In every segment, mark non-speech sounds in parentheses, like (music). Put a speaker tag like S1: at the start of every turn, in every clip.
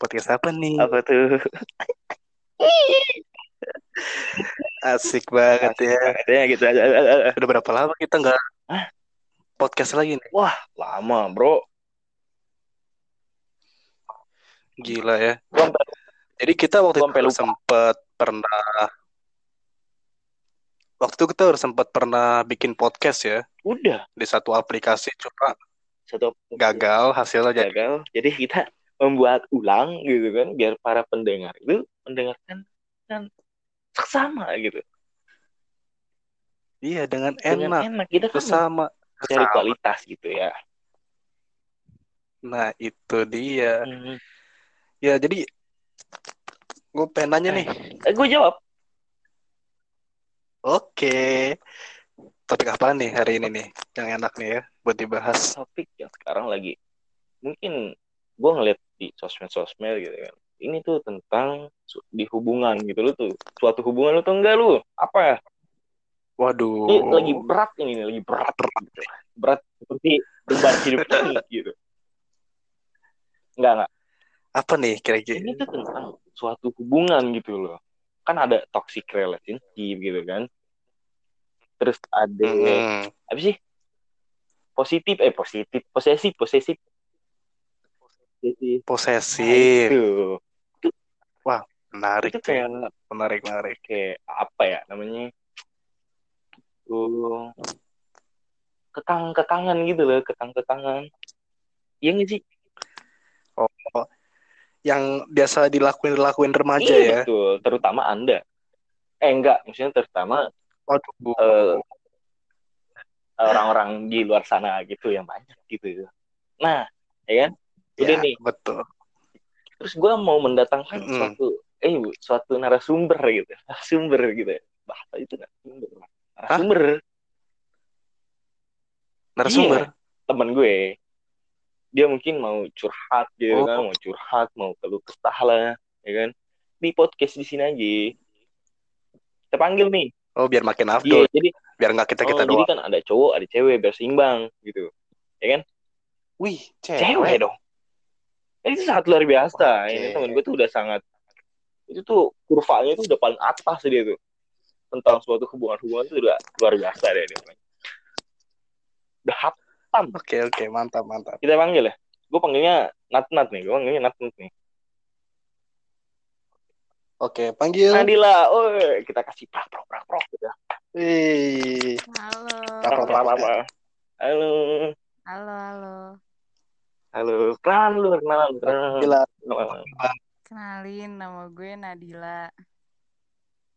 S1: Podcast apa nih?
S2: Apa tuh?
S1: Asik banget ya.
S2: Katanya gitu. (laughs)
S1: Udah berapa lama kita nggak podcast lagi nih?
S2: Wah, lama, Bro.
S1: Gila ya. Jadi kita waktu itu sempat pernah waktu itu kita udah sempat pernah bikin podcast ya
S2: udah
S1: di satu aplikasi cuma
S2: satu
S1: gagal hasilnya
S2: gagal. Jadi kita membuat ulang gitu kan biar para pendengar itu mendengarkan kan seksama gitu.
S1: iya dengan
S2: Dengan
S1: enak
S2: enak kita kan cari
S1: bersama.
S2: kualitas gitu ya.
S1: Nah itu dia.
S2: Hmm.
S1: Ya jadi gue pengen nanya nih.
S2: Eh, gue jawab.
S1: Oke. Topik apa nih hari ini nih yang enak nih ya buat dibahas?
S2: topik yang sekarang lagi mungkin gue ngeliat di sosmed-sosmed gitu kan ini tuh tentang di hubungan gitu lu tuh suatu hubungan lu tuh enggak lu apa ya
S1: Waduh.
S2: ini lagi berat ini nih, lagi berat gitu. berat seperti beban hidup ini (laughs) gitu enggak enggak
S1: Apa nih kira-kira?
S2: ini tuh tentang suatu hubungan gitu loh kan ada toxic relationship gitu kan terus ada
S1: Hmm.
S2: apa sih positif eh positif posesif posesif posesif
S1: Posesif.
S2: Nah, itu
S1: Menarik.
S2: itu kayak
S1: Menarik, menarik.
S2: kayak apa ya namanya uh, kekang kekangan gitu loh kekang kekangan iya nggak sih
S1: Oh, yang biasa dilakuin dilakuin remaja
S2: iya
S1: ya.
S2: betul terutama anda eh enggak maksudnya terutama
S1: Waduh.
S2: eh, orang-orang di luar sana gitu yang banyak gitu. Nah ya kan? Udah
S1: Ya,
S2: nih.
S1: betul.
S2: terus gue mau mendatangkan
S1: Mm-mm.
S2: suatu eh suatu narasumber gitu. Narasumber gitu bahasa itu narasumber? Narasumber.
S1: Narasumber.
S2: teman gue. Dia mungkin mau curhat gitu
S1: Oh.
S2: kan mau curhat mau keluh kesah lah ya kan? Di podcast di sini aja. Kita panggil nih
S1: Oh, biar makin
S2: iya
S1: afdol.
S2: jadi
S1: Biar nggak kita
S2: oh,
S1: kita
S2: jadi
S1: doang.
S2: kan ada cowok ada cewek biar seimbang gitu.
S1: Wih,
S2: cewek. Dong. Eh, itu sangat luar biasa.
S1: Oke.
S2: ini temen gue tuh udah sangat itu tuh kurvanya tuh udah paling atas dia tuh. Tentang suatu hubungan-hubungan tuh udah luar biasa deh dia udah hap
S1: Oke, oke, mantap, mantap.
S2: kita panggil ya? Gue panggilnya Nat Nat nih. Gue panggilnya Nat Nat nih
S1: Oke, panggil.
S2: Nadila, oh kita kasih prak prak prak prak gitu.
S1: Wih.
S3: Halo.
S1: Prak,
S2: Prak, prak, prak, prak. Halo,
S3: Halo, halo.
S2: halo, kenalan lu, kenalan, kenalan.
S3: Kenalin nama gue Nadila.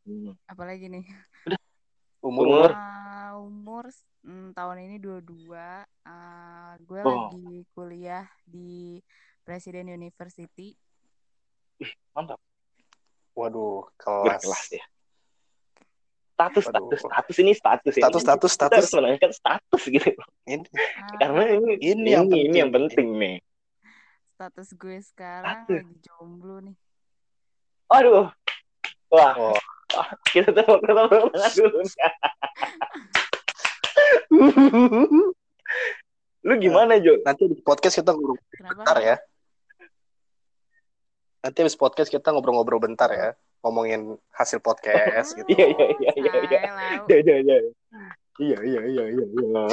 S2: Hmm.
S3: Apalagi nih?
S1: Umur,
S2: Umur?
S3: Ah, umur mm, tahun ini 22. Ah, gue
S2: Oh.
S3: lagi kuliah di Presiden University.
S2: Mantap,
S1: Waduh,
S2: kelas
S1: kelas.
S2: ya. Status,
S1: Waduh.
S2: status, status ini status ya.
S1: Status, status,
S2: Kita harus
S1: status.
S2: menanyakan status gitu.
S1: Ini,
S3: Ah,
S2: Karena ini,
S1: Ini
S2: ini,
S1: yang
S2: ini yang
S1: penting.
S2: penting nih.
S3: status gue sekarang
S2: Status.
S3: lagi jomblo nih.
S2: Aduh, wah,
S1: oh,
S2: wah, kita tepuk tepuk tangan dulu. Lu gimana Jo?
S1: nanti di podcast kita ngobrol
S3: Kenapa?
S1: bentar ya. Nanti habis podcast kita ngobrol-ngobrol bentar ya. Ngomongin hasil podcast gitu.
S2: Iya, iya, iya, iya, iya. Iya, iya, iya. Iya, iya, iya, iya, iya.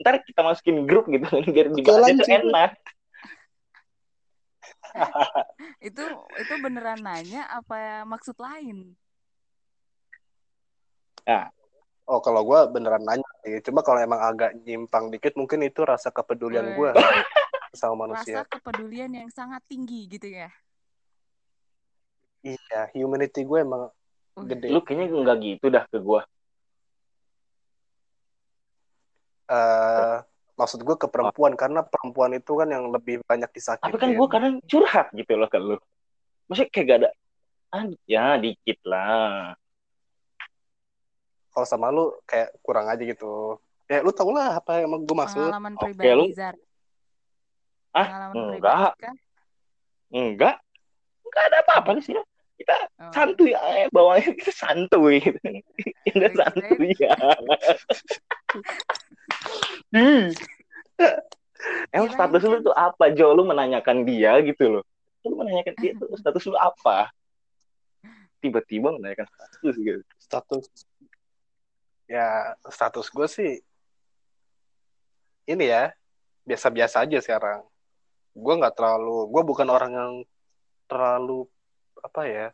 S2: Ntar kita masukin grup gitu (laughs) biar dibahasnya tuh enak. (laughs)
S3: Itu itu beneran nanya apa maksud lain?
S1: Oh, kalau gue beneran nanya sih. Cuma kalau emang agak nyimpang dikit, mungkin itu rasa kepedulian gue (laughs) Sama
S3: Rasa
S1: manusia.
S3: kepedulian yang sangat tinggi gitu ya.
S1: Iya, humanity gue emang
S3: Wih,
S1: gede.
S2: Lu kayaknya enggak gitu dah ke gua.
S1: eh maksud gue ke perempuan karena perempuan itu kan yang lebih banyak disakitin.
S2: Tapi kan gua kadang curhat gitu loh ke lu. Maksudnya kayak gak ada ah, ya dikit lah.
S1: kalau sama lu kayak kurang aja gitu. Ya lu tau lah apa yang gue maksud.
S3: pengalaman
S2: Oke,
S3: pribadi
S2: lu-
S3: Zar.
S2: Ah, enggak.
S3: pribadi?
S2: Enggak. Enggak ada apa-apa di sini. Kita
S3: Oh.
S2: santuy aja bawahnya kita santuy gitu. (laughs) Kita santuy ya. (laughs) Hmm. Emang status lu tuh apa, Jo? Lu menanyakan dia gitu loh. Lu menanyakan dia tuh (laughs) status lu apa? Tiba-tiba menanyakan status gitu.
S1: status ya status gue sih ini ya biasa-biasa aja sekarang gue nggak terlalu gue bukan orang yang terlalu apa ya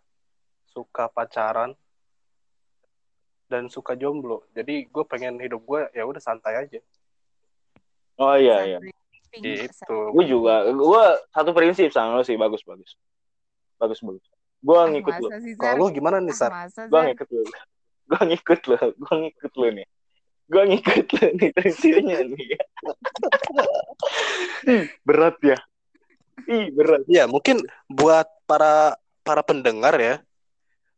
S1: suka pacaran dan suka jomblo jadi gue pengen hidup gue ya udah santai aja
S2: Oh iya, iya.
S1: Gitu.
S2: Gue juga, gue satu prinsip sama lo sih, bagus, bagus. Bagus, bagus. Gue
S3: Ah,
S2: ngikut lo.
S1: kalau lu gimana nih
S3: Ah,
S1: Sar
S2: Gue ngikut lo. Gue ngikut lo. Gue ngikut lo nih. Gue ngikut lo nih prinsipnya nih. Ih, berat ya. Ih, berat.
S1: ya mungkin buat para para pendengar ya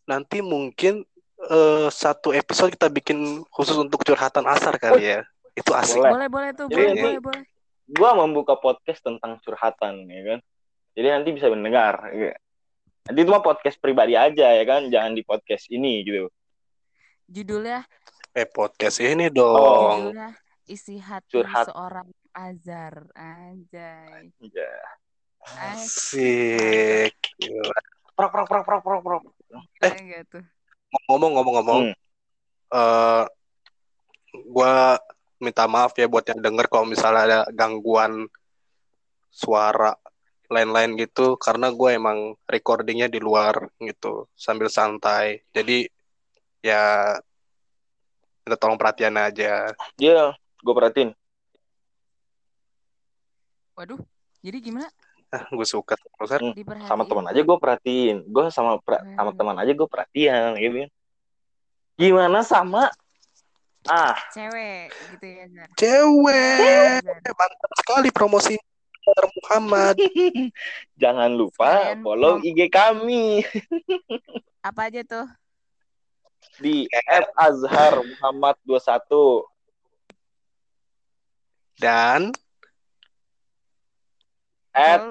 S1: nanti mungkin eh, satu episode kita bikin khusus untuk curhatan asar kali ya itu asik
S2: Boleh.
S3: Boleh, boleh tuh,
S2: Jadi
S3: boleh, boleh, boleh.
S2: Gue membuka podcast tentang curhatan, ya kan. Jadi nanti bisa mendengar. ya. Nanti itu mah podcast pribadi aja ya kan, jangan di podcast ini gitu.
S3: Judulnya,
S1: eh podcast ini
S2: Oh.
S1: dong
S3: judulnya isi hati
S2: Curhat.
S3: seorang Azar. Anjay.
S2: Ya.
S1: Asik.
S2: Prok, prok, prok, prok, prok, prok.
S1: Eh.
S3: Kayak gitu.
S1: ngomong ngomong ngomong
S2: Hmm.
S1: eh gua minta maaf ya buat yang denger kalau misalnya ada gangguan suara lain-lain gitu karena gue emang recordingnya di luar gitu sambil santai jadi ya minta tolong perhatian aja
S2: Dia, gue perhatiin.
S3: Waduh, jadi gimana?
S1: Ah, gue suka.
S3: Diperhatiin.
S2: sama teman aja gue perhatiin gue sama pra- sama
S3: Hmm.
S2: teman aja gue perhatian gitu gimana sama ah
S3: Cewek gitu ya, Zar.
S1: cewek
S3: Zar.
S1: mantap sekali promosi Muhammad (laughs)
S2: jangan lupa
S3: Sekalian
S2: follow IG kami (laughs)
S3: Apa aja tuh?
S2: di @azhar Muhammad 21
S1: dan
S2: at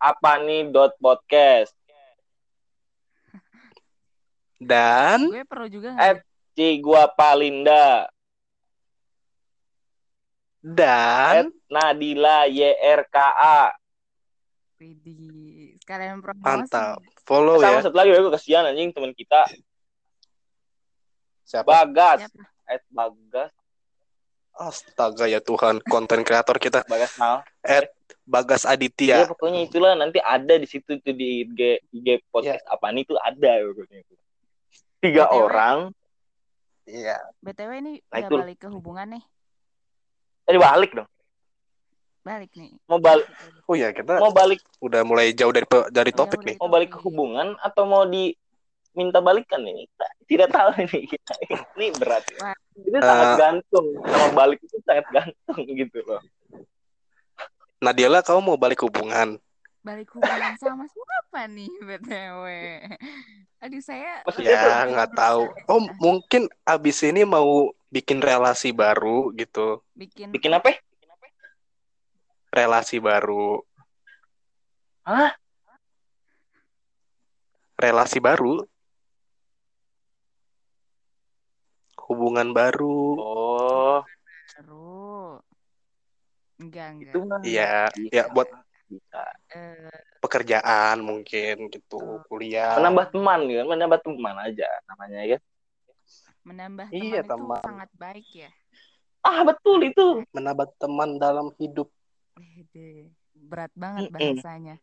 S2: apani dot podcast.
S1: Dan?
S3: Gue perlu juga
S2: At-? Cigua Palinda.
S1: Dan?
S2: Nadila YRKA
S3: Widih. Sekalian promosi.
S1: mantap. Follow
S2: sama
S1: ya.
S2: satu lagi gue kesian anjing teman kita.
S1: Siapa?
S2: Bagas.
S3: Siapa?
S2: at Bagas
S1: astaga ya Tuhan konten kreator kita
S2: Bagas Mal
S1: Bagas
S2: ya
S1: Aditya
S2: pokoknya itulah nanti ada di situ tuh di IG IG podcast apaan itu ada pokoknya tiga
S3: BTW.
S2: orang
S1: iya
S3: BTW ini
S2: Nah,
S3: udah
S2: itu.
S3: balik ke hubungan nih.
S2: jadi balik dong
S3: Balik nih.
S2: mau balik
S1: oh ya kita
S2: mau balik
S1: udah mulai jauh dari dari
S3: Iya,
S1: topik
S3: udah
S1: nih
S3: itu.
S2: mau balik ke hubungan atau mau diminta balikan ini kita tidak tahu ini kita (laughs) ini berat ya.
S3: Wah.
S2: Itu sangat
S1: Eh.
S2: gantung. Sama balik itu sangat gantung gitu loh.
S1: Nadila kamu mau balik hubungan?
S3: Balik hubungan sama siapa nih BTW? Aduh saya
S2: Maksudnya
S1: ya nggak tahu. Oh mungkin abis ini mau bikin relasi baru gitu.
S3: Bikin
S2: bikin apa?
S1: Relasi baru.
S2: Hah?
S1: relasi baru hubungan baru
S2: oh
S3: seru. Enggak, enggak.
S2: itu
S1: iya ya buat
S2: bisa
S3: Eh,
S1: pekerjaan mungkin gitu kuliah
S2: menambah teman kan menambah teman aja namanya ya
S3: menambah
S1: Iya,
S3: teman itu
S1: teman.
S3: sangat baik ya.
S2: ah betul itu
S1: menambah teman dalam hidup.
S3: Berat banget bahasanya.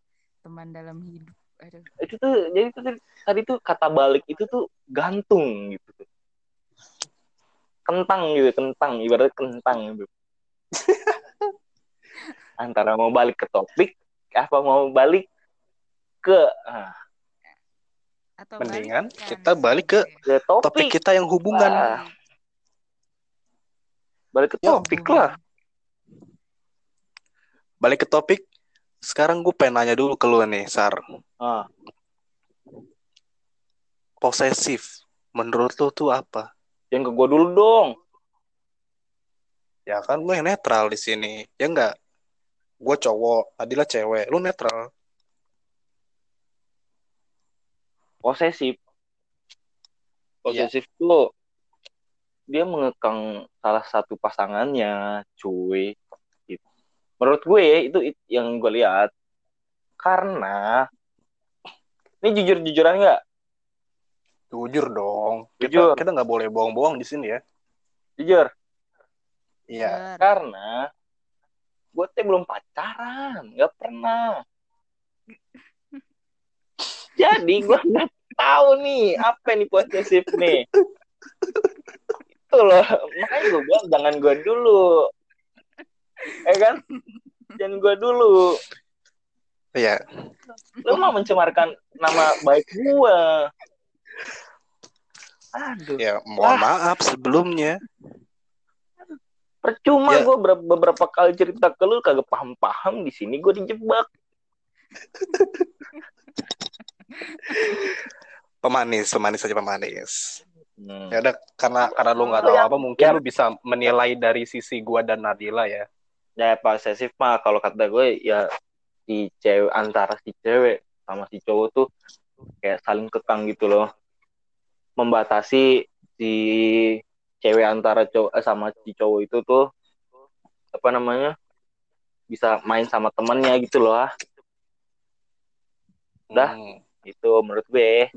S3: Teman dalam hidup. Aduh.
S2: itu tuh jadi tuh tadi- tadi tuh kata balik itu tuh gantung gitu tuh kentang gitu kentang ibarat kentang gitu. (laughs) Antara mau balik ke topik apa mau balik ke ah,
S3: Atau
S1: Mendingan
S3: balikan
S1: kita balik ke
S2: ke topik,
S1: topik kita yang hubungan.
S2: Ah. balik ke
S1: Ya,
S2: topik
S3: hubungan.
S2: lah.
S1: Balik ke topik sekarang gue pengen nanya dulu ke lu nih Sar.
S2: Ah.
S1: Posesif menurut lu tuh apa
S2: jangan ke gua dulu dong.
S1: Ya kan lu yang netral di sini. Ya enggak? Gue cowok Adila cewek. Lu netral.
S2: Posesif. Posesif tuh dia mengekang salah satu pasangannya cuy. Gitu. menurut gue itu, itu yang gue lihat. Karena ini jujur jujuran nggak
S1: Jujur dong.
S2: Jujur.
S1: Kita kita nggak boleh bohong-bohong di sini ya.
S2: jujur
S1: Iya.
S2: Karena gue tuh belum pacaran nggak pernah (laughs) jadi gue nggak tahu nih apa nih posesif nih itu loh makanya gue bilang jangan gue dulu eh kan jangan gue dulu
S1: Iya.
S2: lu mau mencemarkan nama baik gue aduh
S1: Ya, mohon maaf sebelumnya.
S2: percuma
S1: Ya.
S2: gue beberapa kali cerita ke lu kagak paham-paham di sini gue dijebak (laughs)
S1: Pemanis, pemanis aja pemanis.
S2: Hmm.
S1: Ya udah karena karena lu nggak tahu
S2: Ya.
S1: apa mungkin
S2: Ya.
S1: lu bisa menilai dari sisi gua dan Nadila ya.
S2: ya posesif mah kalau kata gue ya si cewek antara si cewek sama si cowok tuh kayak saling kekang gitu loh membatasi si cewek antara cowok eh, sama si cowok itu tuh apa namanya bisa main sama temannya gitu loh ah. Dah.
S1: Hmm.
S2: itu menurut gue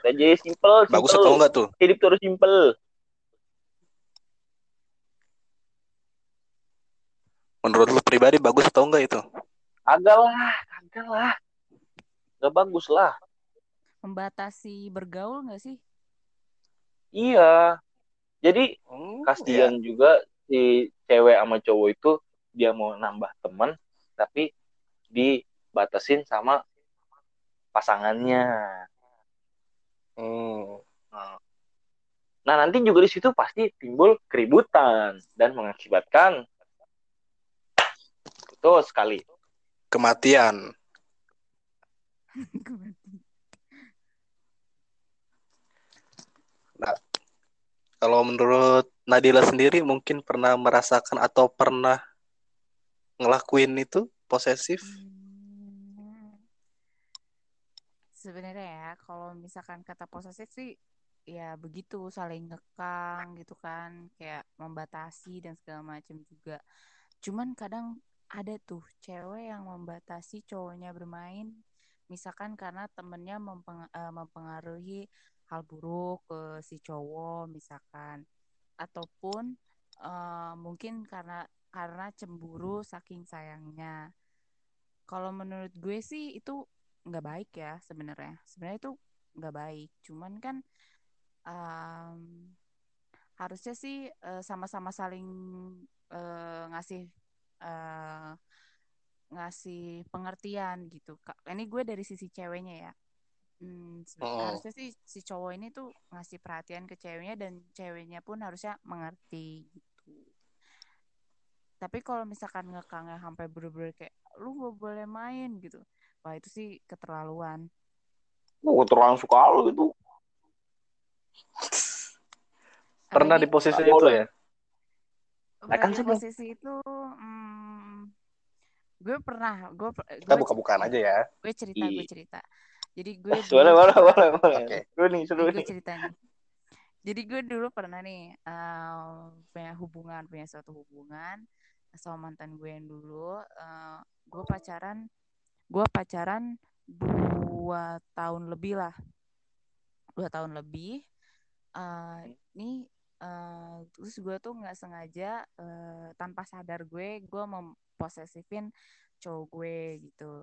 S2: Udah jadi simple, simple.
S1: Bagus atau enggak tuh?
S2: hidup terus simple
S1: Menurut lu pribadi bagus atau enggak itu?
S2: agak lah agak lah gak bagus lah
S3: Membatasi bergaul nggak sih?
S2: Iya jadi
S1: Hmm,
S2: kasihan juga si cewek sama cowok itu dia mau nambah teman tapi dibatasin sama pasangannya.
S1: Hmm.
S2: Nah nanti juga di situ pasti timbul keributan dan mengakibatkan betul sekali.
S1: Kematian. (laughs) (laughs) Kalau menurut Nadila sendiri mungkin pernah merasakan atau pernah ngelakuin itu posesif?
S3: Hmm. Sebenarnya ya, kalau misalkan kata posesif sih, ya begitu saling ngekang gitu kan, kayak membatasi dan segala macam juga. Cuman kadang ada tuh cewek yang membatasi cowoknya bermain, misalkan karena temennya eh, mempengaruhi hal buruk ke si cowok misalkan, ataupun eh, mungkin karena karena cemburu saking sayangnya. Kalau menurut gue sih itu nggak baik ya sebenarnya. Sebenarnya itu nggak baik. Cuman kan em, harusnya sih eh, sama-sama saling eh, ngasih eh, ngasih pengertian gitu. Ini gue dari sisi ceweknya ya Hmm,
S1: Oh.
S3: harusnya sih si cowok ini tuh ngasih perhatian ke ceweknya dan ceweknya pun harusnya mengerti gitu tapi kalau misalkan ngekangnya sampai bener-bener kayak lu gak boleh main gitu wah itu sih keterlaluan
S2: Oh, terlalu suka lu gitu.
S1: Pernah di
S3: Apalagi-
S1: posisi
S2: Nggak
S1: itu
S2: boleh.
S1: ya?
S2: Nah, kan sih,
S3: posisi itu hmm, gue pernah gue
S1: Kita buka-bukaan aja ya.
S3: gue cerita gue
S2: Iya.
S3: cerita jadi gue (laughs) dulu
S2: Boleh, boleh, boleh, boleh. Seru nih, seru nih.
S3: cerita nih. jadi gue dulu pernah nih eh, punya hubungan punya suatu hubungan sama mantan gue yang dulu. Eh, gue pacaran gue pacaran dua tahun lebih lah. Dua tahun lebih. Eh, ini eh, terus gue tuh nggak sengaja eh, tanpa sadar gue gue memposesifin cowok gue gitu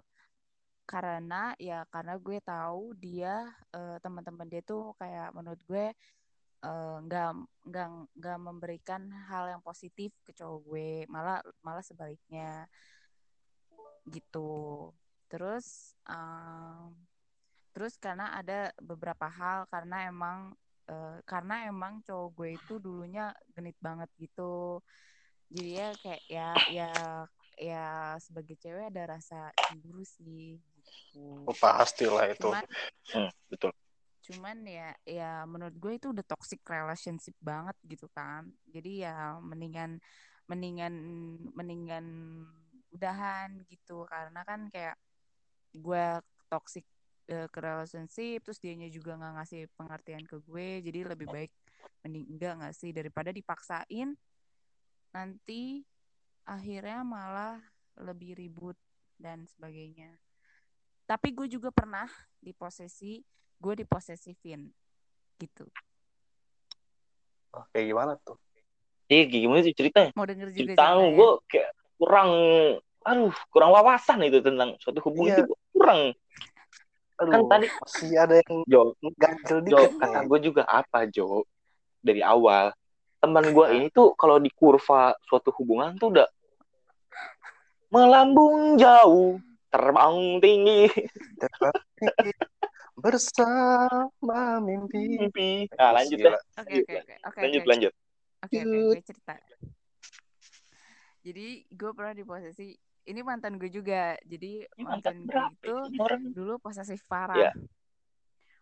S3: karena ya karena gue tahu dia eh, teman-teman dia tuh kayak menurut gue eh, nggak nggak nggak memberikan hal yang positif ke cowok gue malah malah sebaliknya gitu. Terus em, terus karena ada beberapa hal karena emang eh, karena emang cowok gue itu dulunya genit banget gitu. Jadi ya kayak ya ya ya sebagai cewek ada rasa cemburu sih gitu
S1: Oh, pastilah itu.
S3: cuman
S2: Hmm, betul.
S3: cuman ya ya menurut gue itu udah toxic relationship banget gitu kan jadi ya mendingan mendingan mendingan udahan gitu karena kan kayak gue toxic eh, ke relationship terus dianya juga nggak ngasih pengertian ke gue jadi lebih baik mending enggak nggak sih daripada dipaksain nanti akhirnya malah lebih ribut dan sebagainya tapi gue juga pernah di posisi gue diposesifin gitu
S1: Oke, gimana tuh?
S2: Iya gimana sih ceritanya?
S3: mau denger juga
S2: Cerita
S3: ceritanya?
S2: gue kayak kurang, aduh kurang wawasan itu tentang suatu hubungan
S1: Iya.
S2: itu kurang.
S1: Aduh,
S2: Kan tadi
S1: masih ada yang
S2: Jo,
S1: ganjel
S2: Jo,
S1: dikit
S2: kata gue juga apa Jo dari awal teman gue ini tuh kalau di kurva suatu hubungan tuh udah melambung jauh terbang tinggi
S1: bersama mimpi.
S2: mimpi nah lanjut deh
S3: oke oke oke oke
S2: lanjut
S3: oke.
S2: lanjut
S3: Oke oke, gue cerita. Jadi gue pernah di posisi ini mantan gue juga. Jadi
S2: ini
S3: mantan
S2: mantan
S3: gue itu
S2: orang
S3: dulu posesif parah.
S2: Iya.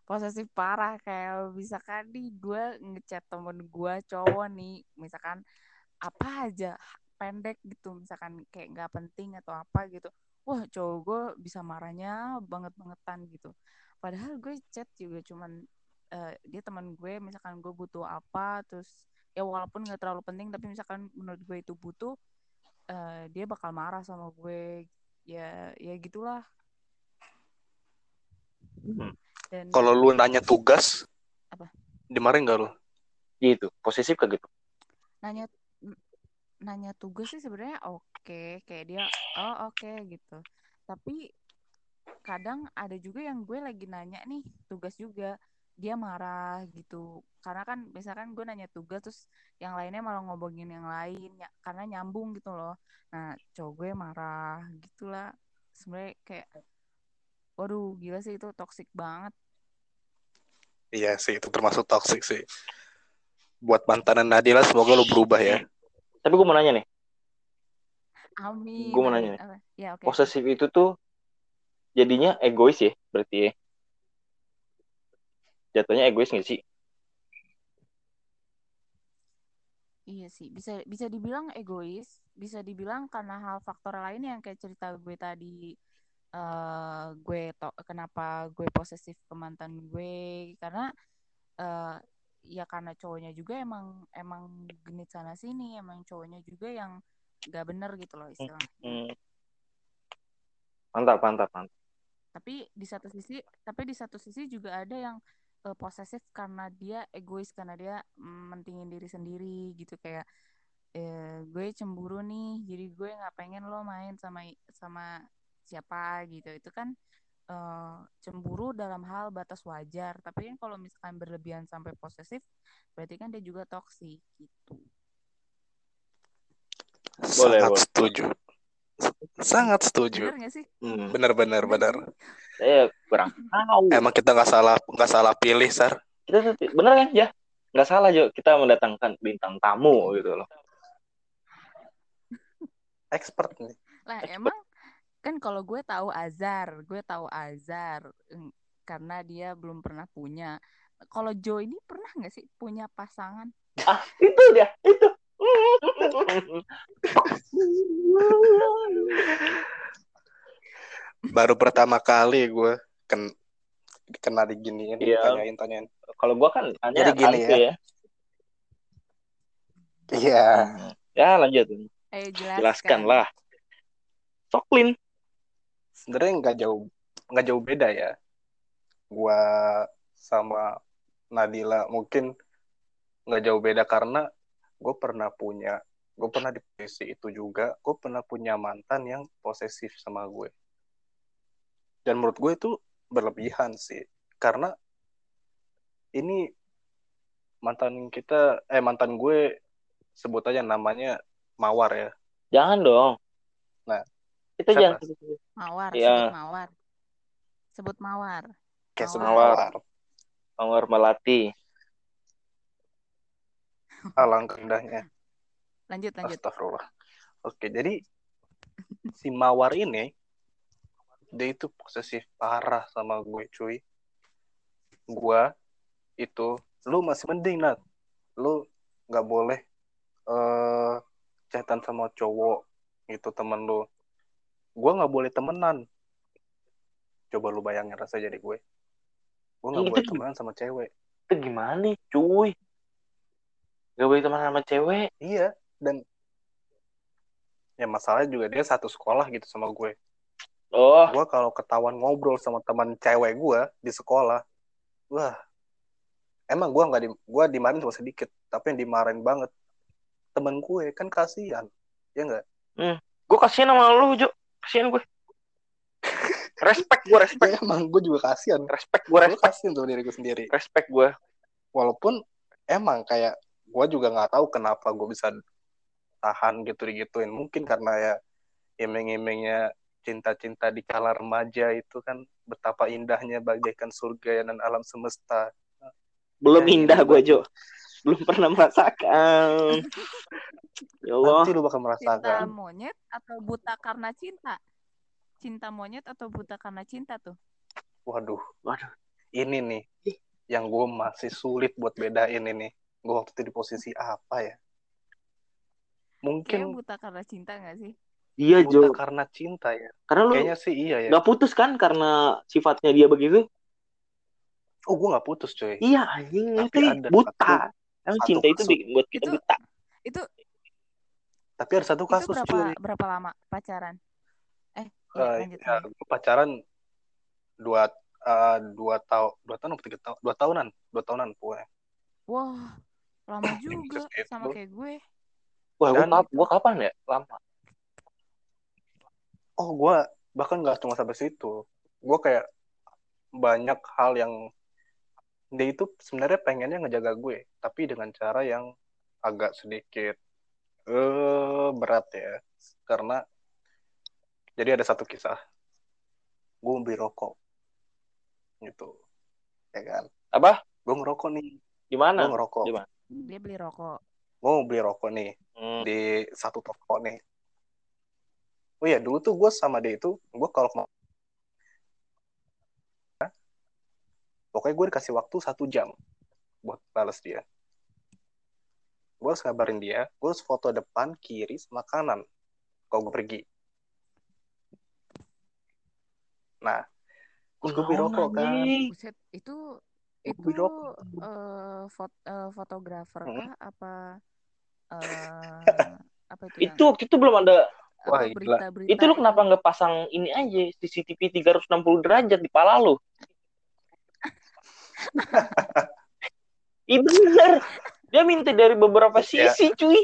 S3: Posesif parah kayak misalkan nih gue ngechat temen gue cowok nih, misalkan apa aja pendek gitu, misalkan kayak nggak penting atau apa gitu. Wah cowok gue bisa marahnya banget bangetan gitu. Padahal gue chat juga cuman eh, dia teman gue, misalkan gue butuh apa, terus ya walaupun nggak terlalu penting, tapi misalkan menurut gue itu butuh, eh, dia bakal marah sama gue. Ya ya gitulah.
S2: Hmm.
S3: Dan
S1: Kalau lu nanya tugas,
S3: Apa?
S1: dimarahin gak lu?
S2: gitu posesif kayak gitu
S3: nanya nanya tugas sih sebenarnya oke kayak dia oh oke gitu. Tapi kadang ada juga yang gue lagi nanya nih tugas juga dia marah gitu. Karena kan misalkan gue nanya tugas terus yang lainnya malah ngobongin yang lain ya karena nyambung gitu loh. Nah cowok gue marah gitulah. Sebenarnya kayak waduh gila sih itu toxic banget.
S1: Iya sih, itu termasuk toxic sih. Buat mantanan Nadila, semoga lu berubah ya.
S2: Tapi gue mau nanya nih
S3: amin
S2: Gue mau
S3: amin.
S2: nanya nih.
S3: Apa? ya oke oke.
S2: posesif itu tuh jadinya egois ya berarti ya jatuhnya egois gak sih
S3: Iya sih, bisa bisa dibilang egois, bisa dibilang karena hal faktor lain yang kayak cerita gue tadi eh gue to kenapa gue posesif ke mantan gue karena eh ya karena cowoknya juga emang emang genit sana sini, emang cowoknya juga yang gak bener gitu loh istilahnya.
S2: Hmm. mantap mantap mantap
S3: Tapi di satu sisi, tapi di satu sisi juga ada yang eh, posesif karena dia egois karena dia mentingin diri sendiri gitu kayak eh, gue cemburu nih jadi gue nggak pengen lo main sama sama siapa gitu itu kan eh, cemburu dalam hal batas wajar tapi kan kalau misalkan berlebihan sampai posesif berarti kan dia juga toksik gitu
S2: Boleh,
S1: Sangat
S2: boleh.
S1: setuju. Sangat setuju.
S3: bener gak sih
S2: Hmm.
S1: Bener-bener, bener.
S2: saya kurang tahu
S1: Emang kita nggak salah nggak salah pilih, Sar.
S2: kita tuh bener kan ya nggak salah Jo kita mendatangkan bintang tamu gitu loh (laughs)
S1: Expert nih.
S3: lah emang kan kalau gue tahu Azar gue tahu Azar karena dia belum pernah punya kalau Joe ini pernah nggak sih punya pasangan
S2: ah itu dia itu
S1: Baru pertama kali gue ken kena diginiin,
S2: Iya.
S1: tanyain tanyain.
S2: kalau gua kan hanya
S1: Jadi gini
S2: tante
S1: ya. Iya.
S2: Hmm. ya lanjut
S3: ayo jelaskan,
S2: jelaskan lah Soklin
S1: Sebenarnya nggak jauh nggak jauh beda ya. Gua sama Nadila mungkin nggak jauh beda karena gue pernah punya gue pernah di posisi itu juga gue pernah punya mantan yang posesif sama gue dan menurut gue itu berlebihan sih karena ini mantan kita eh mantan gue sebut aja namanya Mawar ya
S2: jangan dong
S1: Nah, siapa?
S2: jangan
S3: mawar
S2: Iya.
S3: sebut mawar sebut mawar
S1: kayak sebut
S2: Mawar.
S1: Mawar
S2: Mawar Melati
S1: alangkah indahnya
S3: lanjut lanjut
S1: Astagfirullah. Oke, jadi si Mawar ini dia itu posesif parah sama gue, cuy. Gua itu lu masih mending, Nat. Lu nggak boleh eh chatan sama cowok gitu temen lu. Gua nggak boleh temenan. Coba lu bayangin rasa jadi gue. Gue nggak
S2: Itu
S1: boleh temenan sama cewek.
S2: itu gimana nih cuy gak boleh teman sama cewek
S1: Iya, dan ya masalahnya juga dia satu sekolah gitu sama gue
S2: Oh,
S1: gue kalau ketahuan ngobrol sama teman cewek gue di sekolah wah emang gue nggak di gue dimarahin cuma sedikit tapi yang dimarahin banget temen gue kan kasihan ya nggak
S2: gue kasihan sama lu, Jo. Kasihan gue. Respect gue, respect.
S1: ya, (laughs) emang gue juga kasihan
S2: Respect gue,
S1: gue
S2: respect.
S1: kasihan tuh diri gue sendiri
S2: Respect gue.
S1: walaupun emang kayak gue juga nggak tahu kenapa gue bisa tahan gitu digituin mungkin karena ya iming-imingnya cinta-cinta di kala remaja itu kan betapa indahnya bagaikan surga dan alam semesta
S2: Belum
S1: Ya,
S2: indah gue, Jo. Belum pernah merasakan. ya Allah.
S1: nanti lu bakal
S3: Cinta
S1: merasakan
S3: monyet atau buta karena cinta? Cinta monyet atau buta karena cinta tuh?
S1: waduh
S2: Waduh.
S1: ini nih yang gue masih sulit buat bedain ini gue waktu itu di posisi apa ya
S3: Kayaknya
S1: mungkin
S3: buta karena cinta gak sih?
S2: Iya,
S1: buta
S2: Jo.
S1: karena cinta ya
S2: Karena lu
S1: kayaknya sih iya ya
S2: nggak putus kan karena sifatnya dia begitu?
S1: oh gue nggak putus coy
S2: Iya, anjing.
S1: Tapi
S2: Itu
S1: ada
S2: buta.
S1: satu-
S2: Emang
S1: satu
S2: cinta itu
S1: kasus.
S2: bikin buat kita
S3: Itu-
S2: buta.
S3: Itu
S1: tapi ada satu
S3: itu
S1: kasus
S3: berapa
S1: cuy
S3: berapa lama pacaran? Eh, ya, lanjut.
S1: ya, gue pacaran dua eh, dua tahun dua tahun atau tiga tahun dua tahunan dua tahunan pokoknya
S3: Wah, lama (clears throat) juga
S1: itu.
S3: sama kayak gue.
S2: Wah, gue kap gua kapan ya? Lama.
S1: oh gue bahkan nggak cuma sampai situ gue kayak banyak hal yang dia itu sebenarnya pengennya ngejaga gue tapi dengan cara yang agak sedikit eh berat ya karena jadi ada satu kisah gue beli rokok gitu ya kan
S2: Apa?
S1: gue ngerokok nih
S2: Di
S1: gue
S2: mana?
S1: ngerokok
S2: Di mana?
S3: Dia beli rokok.
S1: gue mau beli rokok nih
S2: Hmm.
S1: di satu toko nih. Oh iya, dulu tuh gue sama dia itu, gue kalau pokoknya gue dikasih waktu satu jam buat balas dia. Gue harus ngabarin dia, gue harus foto depan, kiri, sama kanan kalau gue pergi. Nah, terus gue
S2: Naon,
S1: rokok kan.
S3: Buset, itu itu eh, fot- eh, fotografer
S1: Hmm.
S3: kah apa eh apa itu (laughs)
S2: Itu waktu itu belum ada.
S1: Wah,
S3: apa,
S1: gila.
S3: berita-berita
S2: Itu lu kenapa nggak pasang ini aja CCTV 360 derajat di pala lu? (laughs) Ih bener. Dia minta dari beberapa
S1: Ya.
S2: sisi, cuy.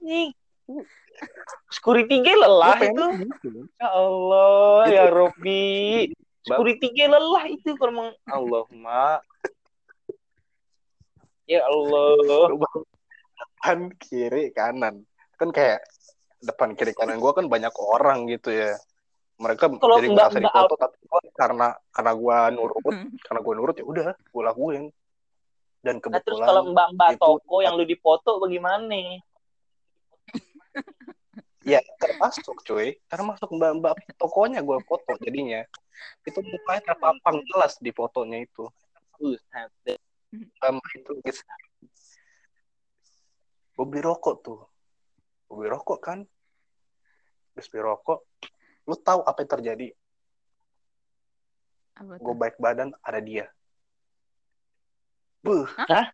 S2: Nih. Security gue lelah itu.
S1: gitu.
S2: Ya Allah,
S1: Itu-
S2: ya Robi. Security gue lelah itu kalau meng Allahumma. Ya Allah.
S1: depan kiri kanan kan kayak depan kiri kanan gue kan banyak orang gitu ya mereka
S2: Kalau
S1: jadi
S2: nggak
S1: dipoto tapi gua karena karena gue nurut karena gue nurut ya udah gue lakuin. Dan
S2: Nah, terus
S1: kebetulan
S2: kalau mbak-mbak
S1: itu-
S2: toko yang lu dipoto bagaimana?
S1: ya termasuk cuy. Termasuk mbak mbak tokonya gue foto jadinya. Itu mukanya terpampang jelas di fotonya itu. Sama itu gue beli rokok tuh. Gue beli rokok kan? Terus beli rokok lu tahu apa yang terjadi
S3: apa
S1: gue baik badan ada dia Buh.
S2: Hah?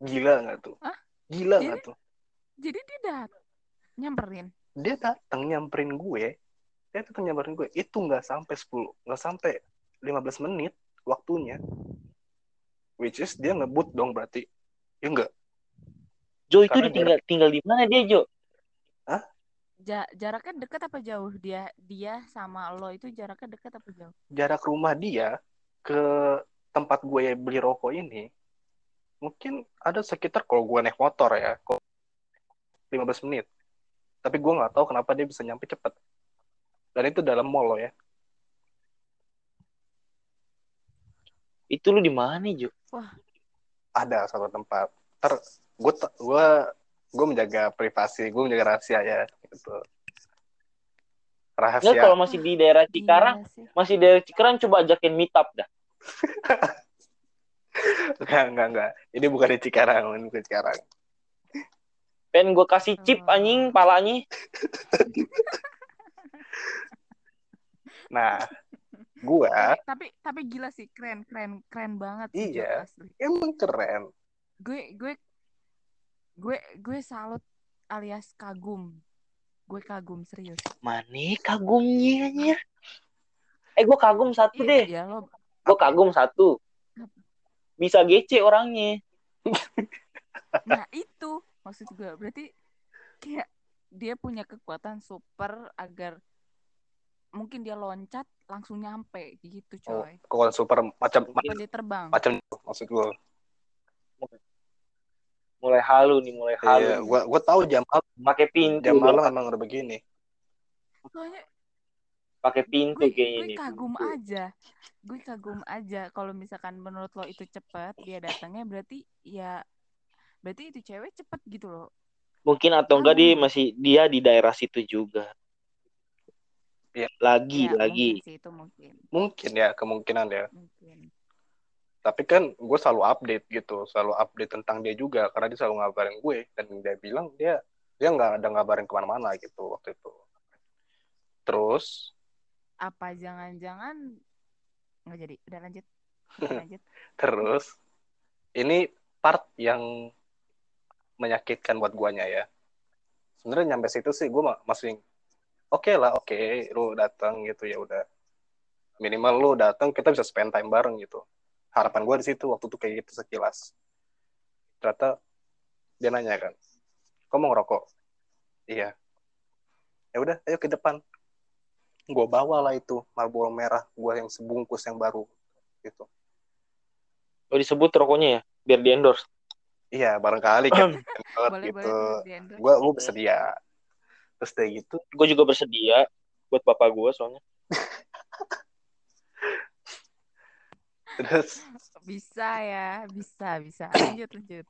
S1: Gila nggak tuh?
S3: Hah?
S1: Gila nggak tuh?
S3: jadi dia dat nyamperin
S1: Dia datang nyamperin gue. Dia datang nyamperin gue. Itu nggak sampai 10, nggak sampai 15 menit waktunya. Which is dia ngebut dong berarti. Ya enggak?
S2: Jo itu
S1: Karena
S2: dia tinggal di mana dia Jo?
S3: Ja jaraknya dekat apa jauh dia dia sama lo itu jaraknya dekat apa jauh
S1: Jarak rumah dia ke tempat gue beli rokok ini mungkin ada sekitar kalau gue naik motor ya, kok 15 menit. Tapi gue nggak tahu kenapa dia bisa nyampe cepet. Dan itu dalam mall loh ya.
S2: Itu lu di mana Jo?
S1: ada satu tempat ter gue gue gue menjaga privasi gue menjaga rahasia ya gitu rahasia
S2: kalau masih di daerah Cikarang,
S3: Gila sih.
S2: masih di daerah Cikarang coba ajakin meet up dah. (laughs)
S1: enggak enggak enggak ini bukan di Cikarang ini bukan Cikarang
S2: Pengen gue kasih chip
S3: Oh.
S2: anjing palanya. (laughs)
S1: nah gue
S3: tapi tapi gila sih keren keren keren banget sih
S1: Iya.
S3: Asli
S1: emang keren
S3: gue gue gue gue salut alias kagum. Gue kagum serius.
S2: Mana kagumnya anjir? Eh gue kagum satu
S3: Iya,
S2: deh.
S3: ya lo
S2: Gue kagum satu. Bisa GC orangnya. (laughs)
S3: Nah itu maksud gue berarti kayak dia punya kekuatan super agar mungkin dia loncat langsung nyampe gitu
S1: Oh,
S3: coy.
S1: kekuatan super macam
S3: Apa dia terbang?
S1: macam maksud gue.
S2: Mulai halu nih, mulai halu.
S1: Iya, gua gua tahu jam malam
S2: Pakai pintu.
S1: jam malam emang udah begini.
S3: Soalnya
S2: Pakai pintu
S3: gue,
S2: kayaknya
S3: gue kagum
S2: pintu.
S3: aja. Gue kagum aja kalau misalkan menurut lo itu cepet dia datangnya berarti ya berarti itu cewek cepet gitu loh.
S2: Mungkin atau enggak dia masih dia di daerah situ juga.
S1: Iya.
S2: Lagi,
S3: Ya,
S2: lagi.
S3: mungkin sih itu mungkin.
S1: Mungkin ya kemungkinan ya.
S3: Mungkin.
S1: Tapi kan gue selalu update gitu, selalu update tentang dia juga karena dia selalu ngabarin gue dan dia bilang dia dia nggak ada ngabarin ke mana-mana gitu waktu itu. Terus
S3: Apa jangan-jangan nggak jadi? Udah lanjut. (laughs) Udah lanjut.
S1: terus ini part yang menyakitkan buat guanya ya. Sebenarnya nyampe situ sih gue masih oke lah, oke, lu datang gitu ya udah. Minimal lu datang kita bisa spend time bareng gitu. Harapan gue di situ waktu itu kayak gitu sekilas. Ternyata dia nanya kan, kau mau ngerokok? Iya. Ya udah, ayo ke depan. Gue bawa lah itu Marlboro merah gue yang sebungkus yang baru gitu.
S2: Oh disebut rokoknya ya, biar di endorse.
S1: Iya, barangkali kan (clears throat)
S3: boleh
S1: gitu. Gue gue bersedia. Terus kayak gitu,
S2: Gue juga bersedia buat bapak gue soalnya. (laughs)
S1: terus
S3: Bisa ya, bisa bisa. (clears throat) Lanjut lanjut.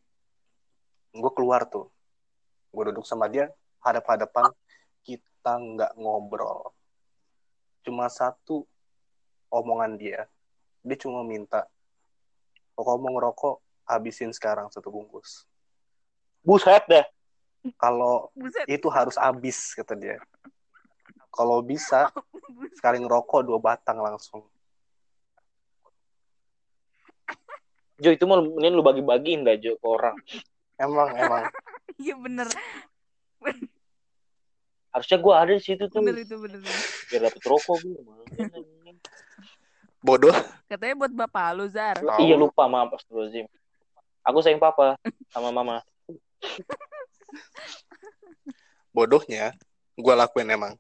S1: gue keluar tuh. Gue duduk sama dia, hadap-hadapan, kita nggak ngobrol. Cuma satu omongan dia. Dia cuma minta, kalau mau ngerokok, habisin sekarang satu bungkus.
S2: Buset dah.
S1: Kalau
S3: Buset.
S1: itu harus habis, kata dia. Kalau bisa, (laughs) sekali ngerokok dua batang langsung.
S2: Jo itu mau mending lu bagi-bagiin dah Jo ke orang.
S1: Emang, emang. (laughs)
S3: Iya bener.
S2: Harusnya gue ada di situ tuh
S3: Bener itu bener.
S2: biar dapet rokok gue. (laughs)
S1: Bodoh.
S3: Katanya buat bapak lu Zar.
S2: Iya lupa maaf Astagfirullahaladzim. Aku sayang papa sama mama. (laughs)
S1: Bodohnya, gue lakuin emang.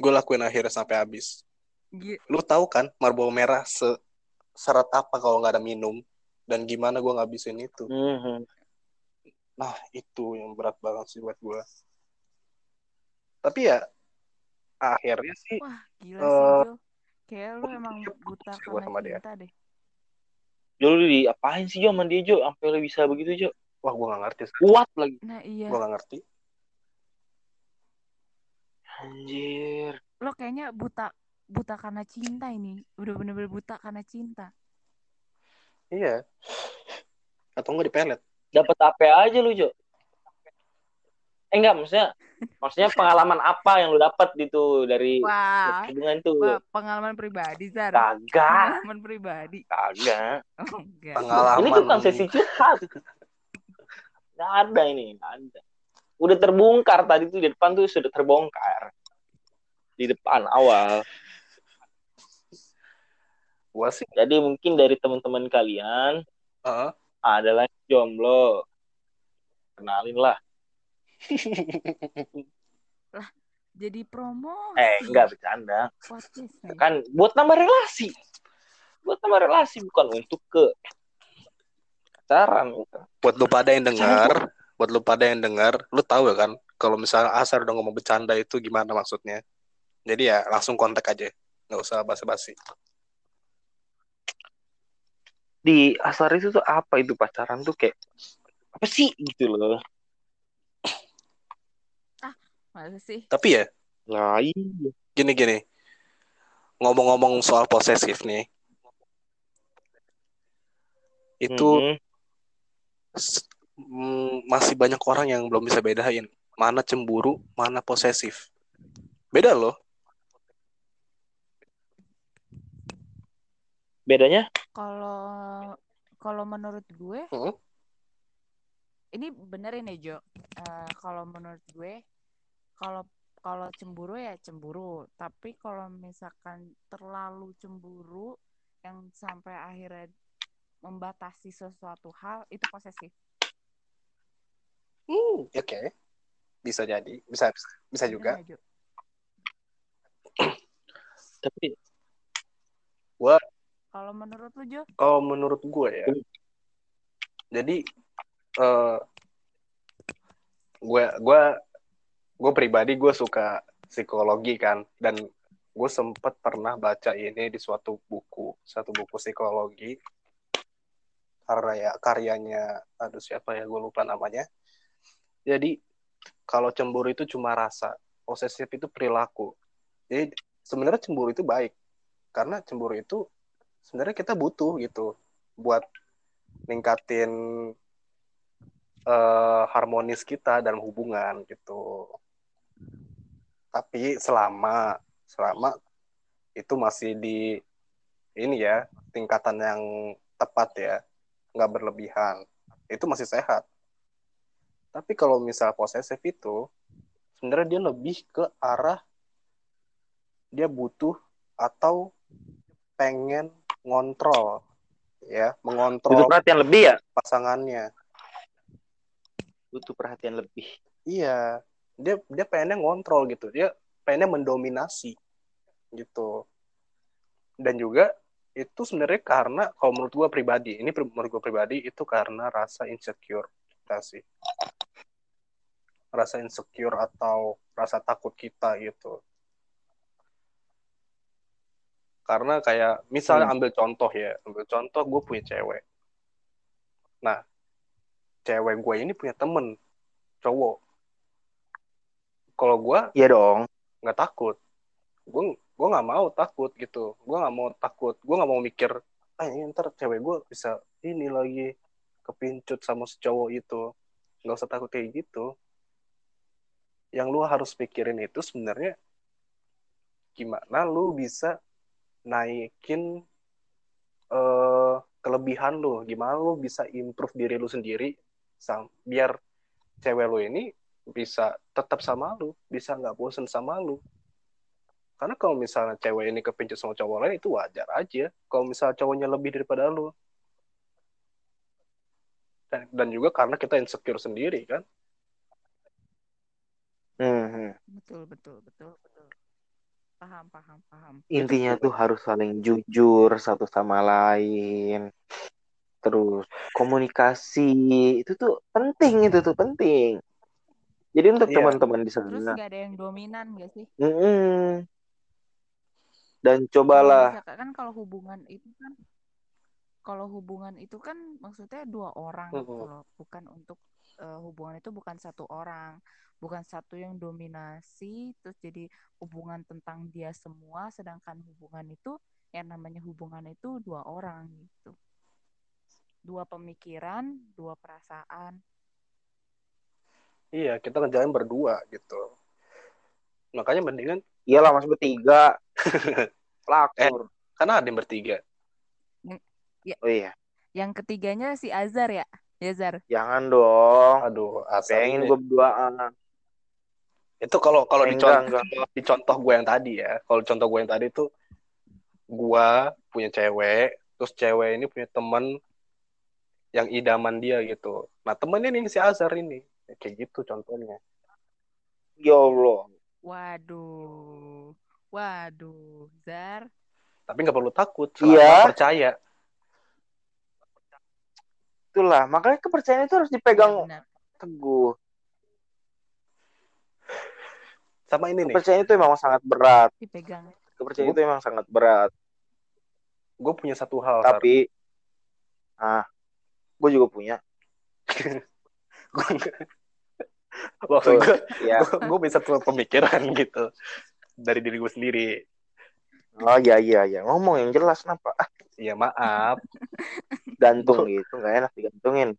S1: Gue lakuin akhirnya sampai habis.
S3: Gi-
S1: Lu tahu kan Marlboro merah se seret apa kalau nggak ada minum dan gimana gue ngabisin itu.
S2: Mhm.
S1: Nah itu yang berat banget sih buat gue. Tapi ya akhirnya sih
S3: Wah gila
S1: Eh,
S3: sih Jo. Kayak lu emang buta karena
S1: sama dia.
S3: deh.
S2: Jo lu diapain sih Jo sama dia Jo sampai lu bisa begitu Jo?
S1: wah gue nggak ngerti.
S2: Kuat lagi.
S3: Nah iya.
S1: Gue nggak ngerti.
S2: Anjir.
S3: Lo kayaknya buta buta karena cinta ini. Udah bener-bener buta karena cinta.
S1: Iya. Atau nggak dipelet.
S2: Dapat apa aja lu Jo? Eh enggak maksudnya maksudnya pengalaman apa yang lu dapat gitu dari
S3: Wah.
S2: hubungan tuh?
S3: Wah, pengalaman pribadi Zar.
S2: Kagak,
S3: Pengalaman pribadi.
S2: kagak.
S3: Oh enggak.
S1: Pengalaman.
S2: Ini tuh kan sesi curhat. Nggak ada ini, nggak ada. Udah terbongkar tadi tuh di depan tuh sudah terbongkar. Di depan awal.
S1: Gue sih.
S2: Jadi mungkin dari teman-teman kalian
S1: Heeh.
S2: adalah jomblo. Kenalin lah. (laughs)
S3: Jadi promo.
S2: Eh, enggak bercanda.
S3: Podcast nih.
S2: Kan buat nambah relasi. Buat nambah relasi bukan untuk ke pacaran gitu.
S1: buat lu pada yang dengar, buat lu pada yang dengar, lu tahu ya kan kalau misalnya Asar udah ngomong bercanda itu gimana maksudnya. Jadi ya langsung kontak aja. Nggak usah basa-basi.
S2: Di asar itu tuh apa itu pacaran tuh kayak apa sih gitu loh.
S3: Masa sih?
S1: Tapi ya
S2: Nah, iya.
S1: gini-gini. Ngomong-ngomong soal posesif nih. Itu
S2: Mhm.
S1: s- mm, masih banyak orang yang belum bisa bedain mana cemburu, mana posesif. Beda loh.
S2: Bedanya
S3: Kalau kalau menurut gue
S1: Hmm?
S3: ini benerin ya Jo Eh, kalau menurut gue kalau kalau cemburu ya cemburu tapi kalau misalkan terlalu cemburu yang sampai akhirnya membatasi sesuatu hal itu posesif
S1: Hmm, oke. Bisa jadi, bisa bisa, bisa
S3: Bener
S1: juga.
S3: Jo? (clears throat)
S2: Tapi
S3: kalau menurut lu Jo?
S1: Kalau menurut gue ya, jadi eh gue gue gue pribadi gue suka psikologi kan dan gue sempet pernah baca ini di suatu buku satu buku psikologi karya karyanya aduh siapa ya gue lupa namanya. Jadi kalau cemburu itu cuma rasa posesif itu perilaku. Jadi sebenarnya cemburu itu baik karena cemburu itu sebenarnya kita butuh gitu buat ningkatin eh, harmonis kita dalam hubungan gitu. Tapi selama selama itu masih di ini ya tingkatan yang tepat ya, nggak berlebihan, itu masih sehat. Tapi kalau misal posesif itu sebenarnya dia lebih ke arah dia butuh atau pengen ngontrol ya,
S2: butuh
S1: mengontrol
S2: perhatian lebih ya?
S1: pasangannya.
S2: Butuh perhatian lebih.
S1: Iya, dia dia pengennya ngontrol gitu. Dia pengennya mendominasi gitu. Dan juga itu sebenarnya karena kalau menurut gua pribadi, ini menurut gua pribadi itu karena rasa insecure kita sih. Rasa insecure atau rasa takut kita gitu. Karena kayak misalnya
S2: Hmm.
S1: ambil contoh ya, ambil contoh gue punya cewek. Nah, cewek gue ini punya temen cowok. Kalau gue
S2: Iya dong.
S1: nggak takut gue gue nggak mau takut gitu gue nggak mau takut gue nggak mau mikir ah ini ntar cewek gue bisa ini lagi kepincut sama si cowok itu nggak usah takut kayak gitu yang lu harus pikirin itu sebenarnya gimana lu bisa naikin eh, kelebihan lu gimana lu bisa improve diri lu sendiri sam biar cewek lu ini bisa tetap sama lu, bisa nggak bosen sama lu. Karena kalau misalnya cewek ini kepincut sama cowok lain itu wajar aja. Kalau misalnya cowoknya lebih daripada lu. Dan, dan juga karena kita insecure sendiri kan.
S2: Hmm.
S3: betul betul betul betul paham paham paham
S2: Intinya tuh harus saling jujur satu sama lain. Terus komunikasi itu tuh penting itu tuh penting. Jadi untuk
S1: Iya.
S2: teman-teman di
S3: terus
S2: sana,
S3: nggak ada yang dominan gak sih
S2: mm-mm. dan
S3: Kalau
S2: cobalah
S3: misalkan kan kalau hubungan itu kan kalau hubungan itu kan maksudnya dua orang
S1: Mm-mm.
S3: gitu loh bukan untuk eh, hubungan itu bukan satu orang bukan satu yang dominasi terus jadi hubungan tentang dia semua sedangkan hubungan itu yang namanya hubungan itu dua orang gitu dua pemikiran dua perasaan
S1: Iya, kita ngejalanin berdua gitu. Makanya mendingan
S2: iyalah mas bertiga (laughs) lakur.
S1: karena ada yang bertiga.
S2: Oh iya,
S3: yang ketiganya si Azar ya Yazar
S2: jangan dong.
S1: Aduh, asal
S2: Pengen gue berduaan.
S1: Itu kalau kalau dicontoh
S2: enggak, enggak.
S1: di contoh gue yang tadi ya. Kalau contoh gue yang tadi tuh gue punya cewek, terus cewek ini punya temen yang idaman dia gitu. Nah temennya ini si Azhar ini, kayak gitu contohnya.
S2: Ya Allah.
S3: waduh waduh Zar
S1: Tapi nggak perlu takut, selama
S2: Iya.
S1: percaya.
S2: Itulah, makanya kepercayaan itu harus
S3: Iya,
S2: dipegang
S3: benar
S2: teguh.
S1: Sama ini nih,
S2: Kepercayaan itu memang sangat berat.
S3: dipegang
S2: Kepercayaan
S1: Gua-
S2: itu memang sangat berat.
S1: gue punya satu hal, Sar.
S2: Tapi, ah, gue juga punya. (laughs)
S1: Maksud gue,
S2: Ya,
S1: gue bisa tuh pemikiran gitu dari diri gue sendiri.
S2: Oh iya iya iya. Ngomong yang jelas kenapa? Ah,
S1: Iya maaf, (laughs)
S2: gantung gitu, nggak enak digantungin.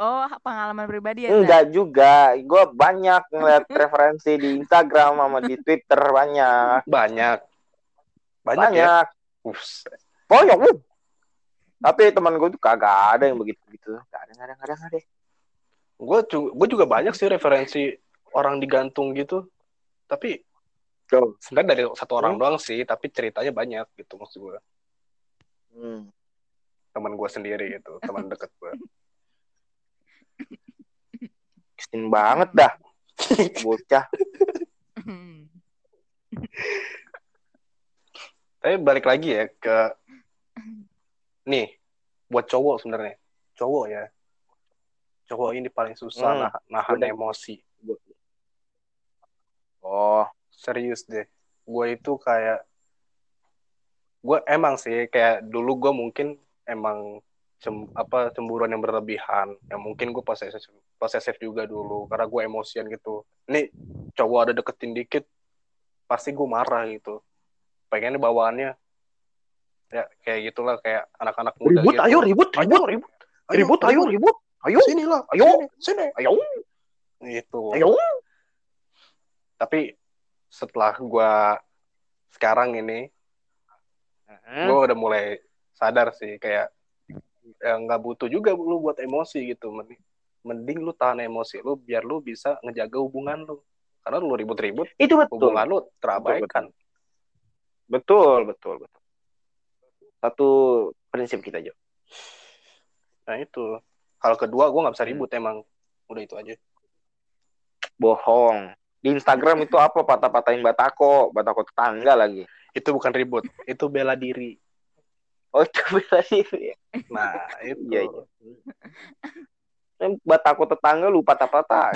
S3: oh pengalaman pribadi ya
S2: Enggak juga. Gue banyak ngeliat referensi di Instagram sama di Twitter banyak.
S1: banyak, banyak, ya.
S2: Banyak.
S1: Ups.
S2: Banyak. uh. Tapi teman gue tuh kagak ada yang begitu gitu. Gak ada, gak ada, gak ada, gak ada.
S1: gue gue juga banyak sih referensi orang digantung gitu tapi Sebenarnya dari satu orang
S2: Hmm.
S1: doang sih tapi ceritanya banyak gitu maksud gue
S2: Hmm.
S1: teman gue sendiri gitu teman deket gue
S2: Kestin banget dah. (laughs) Bocah.
S1: tapi balik lagi ya ke nih buat cowok sebenarnya cowok ya cowok ini paling susah
S2: Hmm.
S1: nah- nahan
S2: Udah.
S1: emosi
S2: Oh,
S1: serius deh. Gue itu kayak gue emang sih kayak dulu gue mungkin emang cem, apa cemburuan yang berlebihan. Yang mungkin gue posesif posesif juga dulu karena gue emosian gitu. Ini cowok ada deketin dikit pasti gue marah gitu. Pengennya bawaannya ya kayak gitulah kayak anak-anak muda
S2: ribut,
S1: gitu.
S2: ayo ribut,
S1: ayo
S2: ribut,
S1: ribut.
S2: ribut, ayo ribut, ayo,
S1: sini lah
S2: Ayo.
S1: sini, sini.
S2: ayo,
S1: gitu.
S2: Ayo.
S1: tapi setelah gue sekarang ini
S2: Hmm.
S1: gue udah mulai sadar sih kayak ya nggak butuh juga lu buat emosi gitu mending mending lu tahan emosi lu biar lu bisa ngejaga hubungan lu karena lu ribut-ribut
S2: Itu betul.
S1: hubungan lu terabaikan
S2: Betul, betul, betul. Satu prinsip kita, Jo.
S1: nah itu hal kedua gue nggak bisa ribut emang udah itu aja
S2: Bohong. Di Instagram itu apa? Patah-patahin batako, batako tetangga lagi.
S1: itu bukan ribut itu bela diri
S2: Oh, itu bela diri.
S1: nah itu
S2: Iya, iya. Kan Batako tetangga lu patah-patah.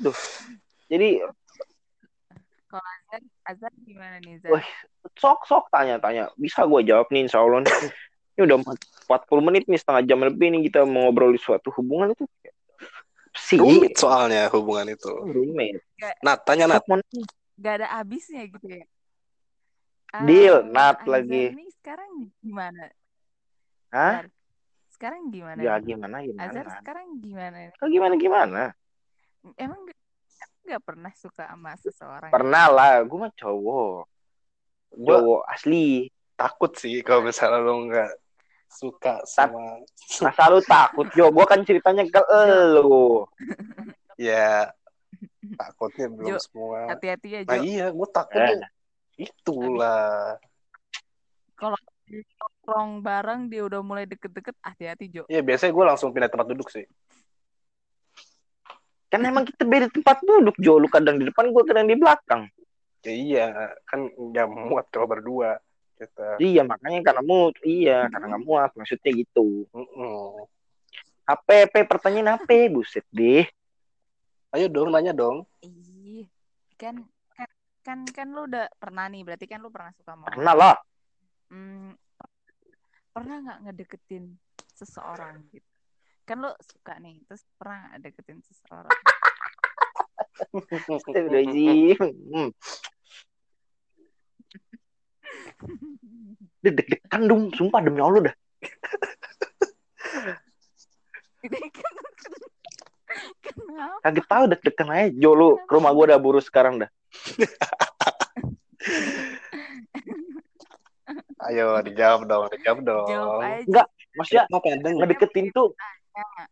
S2: Duh. Jadi
S3: Kalau Azhar, Azhar gimana nih Zar?
S2: Wah. sok-sok tanya-tanya. Bisa gue jawab nih insya Allah. nih. Ini udah 40 menit nih, setengah jam lebih nih kita mau ngobrol di suatu hubungan itu. Si
S1: rumit soalnya hubungan itu
S2: Rumit.
S1: nah tanya Nat
S2: Sok, Mon.
S3: Gak ada habisnya gitu ya?
S2: Deal,
S3: Ah,
S2: Nat lagi.
S3: Ini sekarang gimana?
S2: Hah?
S3: Sekarang gimana?
S2: Ya gimana
S3: Azhar
S2: gimana?
S3: sekarang gimana? nih?
S2: Oh, gimana gimana?
S3: Emang gak, gak pernah suka sama seseorang?
S2: Pernah lah, gue mah cowok. Cowok asli.
S1: takut sih kalau misalnya lu nggak suka sama
S2: Masa lu takut, Jo? Gue kan ceritanya ke elu.
S1: ya takutnya belum
S3: Jo,
S1: semua
S3: Hati-hati ya
S1: nah
S3: Jo.
S1: iya gue takut
S2: Eh.
S1: itulah
S3: Kalau nongkrong bareng dia udah mulai deket-deket, hati-hati Jo.
S1: ya biasanya gue langsung pindah tempat duduk sih
S2: Kan emang kita beda tempat duduk, Jo. Lu kadang di depan, gue kadang di belakang.
S1: ya iya kan nggak muat kalau berdua kita
S2: Iya, makanya karena mu, iya, karena nggak muat. Maksudnya gitu.
S1: Mm-mm.
S2: HP, P, pertanyaan apa? Buset deh.
S1: ayo dong nanya dong
S3: Ih, kan kan kan kan lu udah pernah nih, berarti kan lu pernah suka sama orang.
S2: Pernah lah.
S3: Hmm, pernah nggak ngedeketin seseorang gitu? Kan lu suka nih, terus pernah nggak deketin seseorang? (laughs)
S2: Astagfirullahaladzim. Dia deg-degan dong, sumpah demi Allah dah.
S3: Kenapa?
S2: Kaget tahu deg-degan aja. Jo, lu ke rumah gue udah buru sekarang dah. (laughs)
S1: ayo dijawab dong dijawab dong
S3: Jawab aja.
S2: Enggak, maksudnya
S1: Apa
S2: ngedeketin tuh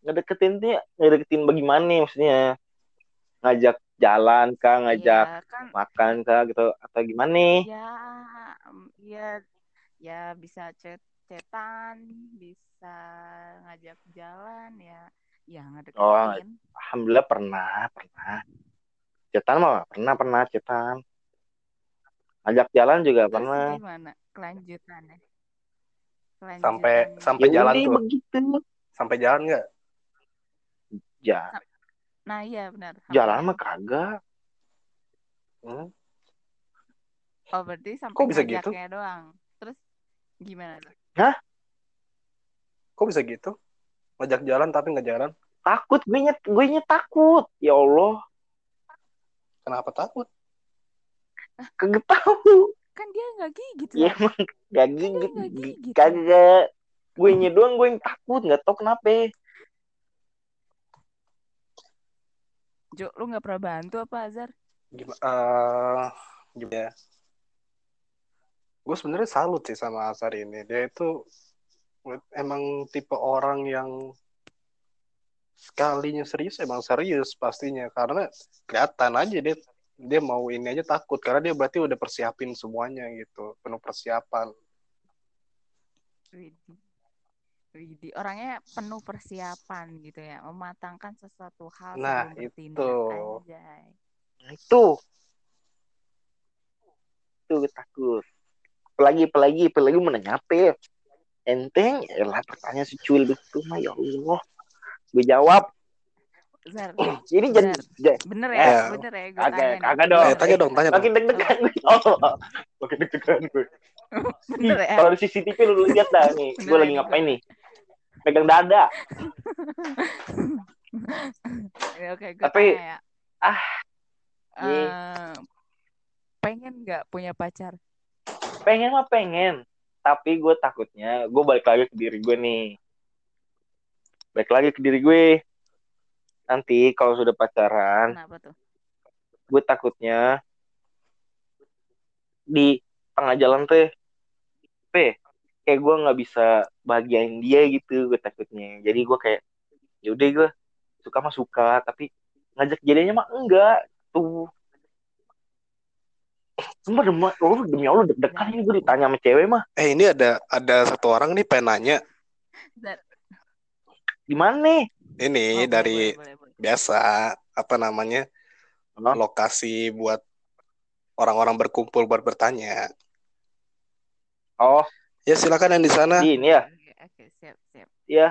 S2: ngedeketin tuh ngedeketin bagaimana maksudnya ngajak jalan kah ngajak
S3: Iya, kan
S2: makan kah gitu atau gimana nih?
S3: Ya ya ya bisa chat chatan bisa ngajak jalan ya ya
S2: Oh,
S3: ngedeketin.
S2: alhamdulillah pernah pernah. Cetan mah pernah pernah cetan ngajak jalan juga
S3: terus
S2: pernah.
S3: gimana kelanjutannya?
S1: Sampai
S3: Kelanjutannya.
S1: sampai
S2: Ya
S1: jalan tuh
S2: begitu.
S1: Sampai jalan nggak?
S2: Ja,
S3: nah iya benar.
S2: Jalan mah kagak.
S1: Hmm?
S3: oh berarti sampai
S1: Kok bisa gitu?
S3: doang. Terus gimana tuh?
S1: kok bisa gitu? Ngajak jalan tapi nggak jalan?
S2: Takut gue nyet gue nyet takut. Ya Allah.
S1: Kenapa takut?
S2: Kagak tahu.
S3: Kan dia nggak gigit
S2: ya emang. Gak gigit
S3: nggak gigit.
S2: kagak. Gue nya doang gue yang takut. Nggak tau kenapa
S3: Jo lu nggak pernah bantu apa
S1: gimana eh gimana ya? Gue sebenarnya salut sih sama Asar ini. Dia itu emang tipe orang yang sekalinya serius emang serius pastinya. Karena kelihatan aja dia dia mau ini aja takut. Karena dia berarti udah persiapin semuanya gitu. Penuh persiapan
S3: Widih. Orangnya penuh persiapan gitu ya, mematangkan sesuatu hal
S1: Nah,
S3: sebelum bertindak.
S1: itu.
S3: Anjay.
S2: Nah, itu itu takut apalagi apalagi apalagi mana nyampe enteng ya lah pertanyaan si cuil begitu mah ya Allah gue jawab
S3: Zar, (clears throat)
S2: ini jadi
S3: bener
S1: Eh,
S3: ya, bener ya. Gue
S2: kagak-
S3: tanya nih.
S2: kagak dong.
S1: eh tanya dong tanya dong
S2: makin deg-degan gue (laughs) oh makin deg-degan gue (laughs)
S3: Bener ya.
S2: kalau di CCTV lu lihat dah nih (laughs) gue
S3: Bener
S2: lagi
S3: ya,
S2: ngapain nih pegang dada
S3: Ya, Oke, gue
S2: Tapi-
S3: tanya ya.
S2: ah.
S3: Eh, pengen nggak punya pacar?
S2: pengen mah pengen tapi gue takutnya gue balik lagi ke diri gue nih balik lagi ke diri gue nanti kalau sudah pacaran
S3: Kenapa tuh?
S2: gue takutnya di tengah jalan teh pe kayak gue nggak bisa bahagiain dia gitu gue takutnya. Jadi gue kayak yaudah gue suka mah suka tapi ngajak jadinya mah enggak. Tuh. Sumpah demi, oh, demi Allah deg-degan ini gue ditanya sama cewek mah.
S1: Eh ini ada ada satu orang nih pengen nanya.
S2: Di mana?
S1: Ini
S3: oh,
S1: dari
S3: boleh, boleh, boleh.
S1: biasa apa namanya
S2: Hah?
S1: lokasi buat orang-orang berkumpul buat bertanya.
S2: Oh
S1: ya silakan yang di sana.
S2: Di ini ya.
S3: Oke, oke, siap, siap.
S2: ya.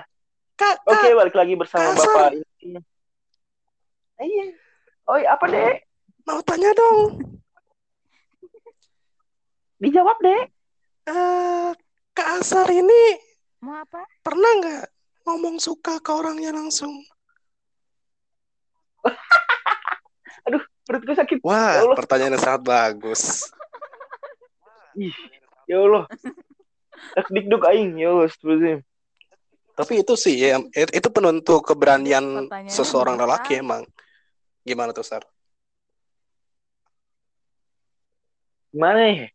S1: Kak
S2: oke
S1: kak,
S2: balik lagi bersama
S1: Kasar.
S2: bapak ini. Iya. Oh apa deh
S1: mau tanya dong.
S2: Dijawab deh
S1: eh kak Asar ini
S3: Mau apa?
S1: pernah nggak ngomong suka ke orangnya langsung? (laughs)
S2: Perut gue sakit.
S1: Wah
S2: Ya Allah.
S1: pertanyaan yang sangat bagus.
S2: Ih, ya Allah. Dikduk aing, ya Allah, astagfirullahaladzim.
S1: tapi itu sih ya it- itu penentu keberanian seseorang lelaki emang gimana tuh Sar
S2: Gimana ya?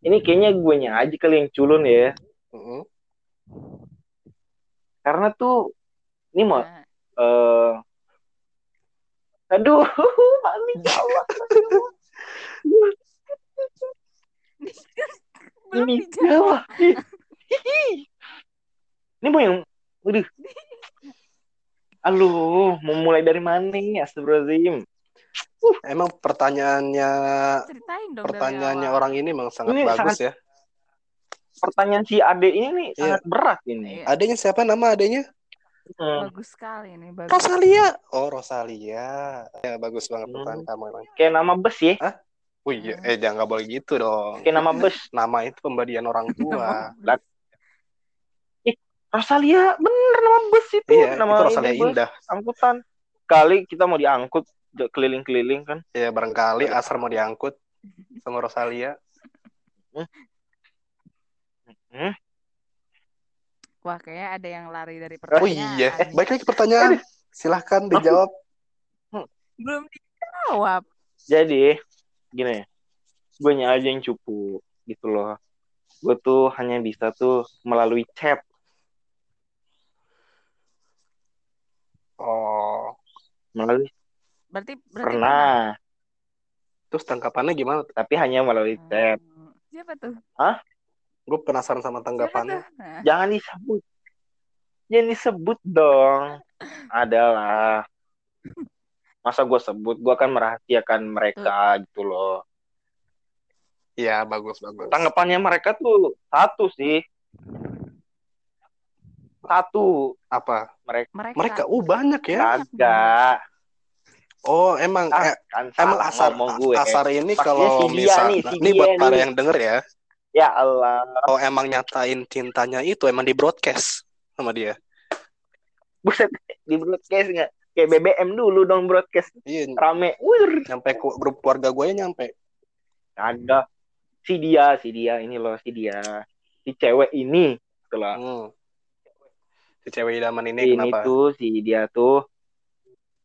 S2: Ini kayaknya gue aja kali yang culun ya.
S1: Mm-mm.
S2: Karena tuh, ini mau,
S3: Nah,
S2: eh aduh, (laughs) mami, ya Allah. (laughs)
S3: belum
S2: ini,
S3: dijawab. (laughs)
S2: Ini mau yang, waduh. Aduh, mau mulai dari mana nih? Astagfirullahaladzim.
S1: emang pertanyaannya pertanyaannya orang ini emang sangat
S2: Ini
S1: bagus
S2: sangat-
S1: ya
S2: Pertanyaan si Ade ini nih
S1: Iya.
S2: sangat berat ini.
S3: Iya,
S1: adanya siapa nama adanya
S2: Hmm.
S3: bagus sekali nih, bagus.
S1: Rosalia oh Rosalia ya bagus banget
S2: Hmm.
S1: pertanyaan kamu emang
S2: Kayak nama bus ya.
S1: Oh iya eh jangan nggak boleh gitu dong
S2: Kayak nama bus. (laughs)
S1: nama itu pemberian orang tua
S2: Rosalia, bener nama bus itu.
S1: iya
S2: nama
S1: itu Rosalia
S2: ini bus,
S1: Indah
S2: angkutan. Kali kita mau diangkut keliling-keliling kan.
S1: ya barangkali Asar mau diangkut sama Rosalia
S2: Hmm?
S3: Wah, kayaknya ada yang lari dari
S1: oh
S3: pertanyaan.
S1: iya eh baik lagi ke pertanyaan silahkan dijawab
S3: Belum dijawab.
S2: Jadi, gini, gue aja yang cupu gitu loh. Gue tuh hanya bisa tuh melalui chat.
S1: oh
S2: Melalui
S3: Berarti berarti
S2: pernah,
S1: terus tanggapannya gimana
S2: tapi hanya melalui
S3: pernah.
S2: chat.
S3: Hmm, Siapa tuh?
S1: gue penasaran sama tanggapannya?
S3: Nah,
S2: Jangan disebut. Jangan disebut dong. (laughs) Adalah. Masa gue sebut, gue akan merahasiakan mereka gitu loh.
S1: iya bagus bagus.
S2: Tanggapannya mereka tuh satu sih. Satu.
S1: Apa?
S2: Mereka
S3: mereka.
S1: mereka uh banyak ya.
S2: Kagak.
S1: Oh emang
S2: ah,
S1: eh,
S2: kan
S1: emang asar
S2: gue.
S1: Asar ini kalau
S2: si dia
S1: misal
S2: nih, si
S1: ini buat para
S2: nih.
S1: yang denger ya.
S2: Ya Allah.
S1: Kalau emang nyatain cintanya itu emang di broadcast sama dia.
S2: Buset di broadcast nggak kayak BBM dulu dong broadcast.
S1: Iya.
S2: Rame. Wir.
S1: Nyampe grup keluarga gue nyampe.
S2: Ada si dia si dia ini loh si dia. Si cewek ini. Setelah.
S1: Hmm. si cewek idaman ini,
S2: ini
S1: kenapa?
S2: tuh si dia tuh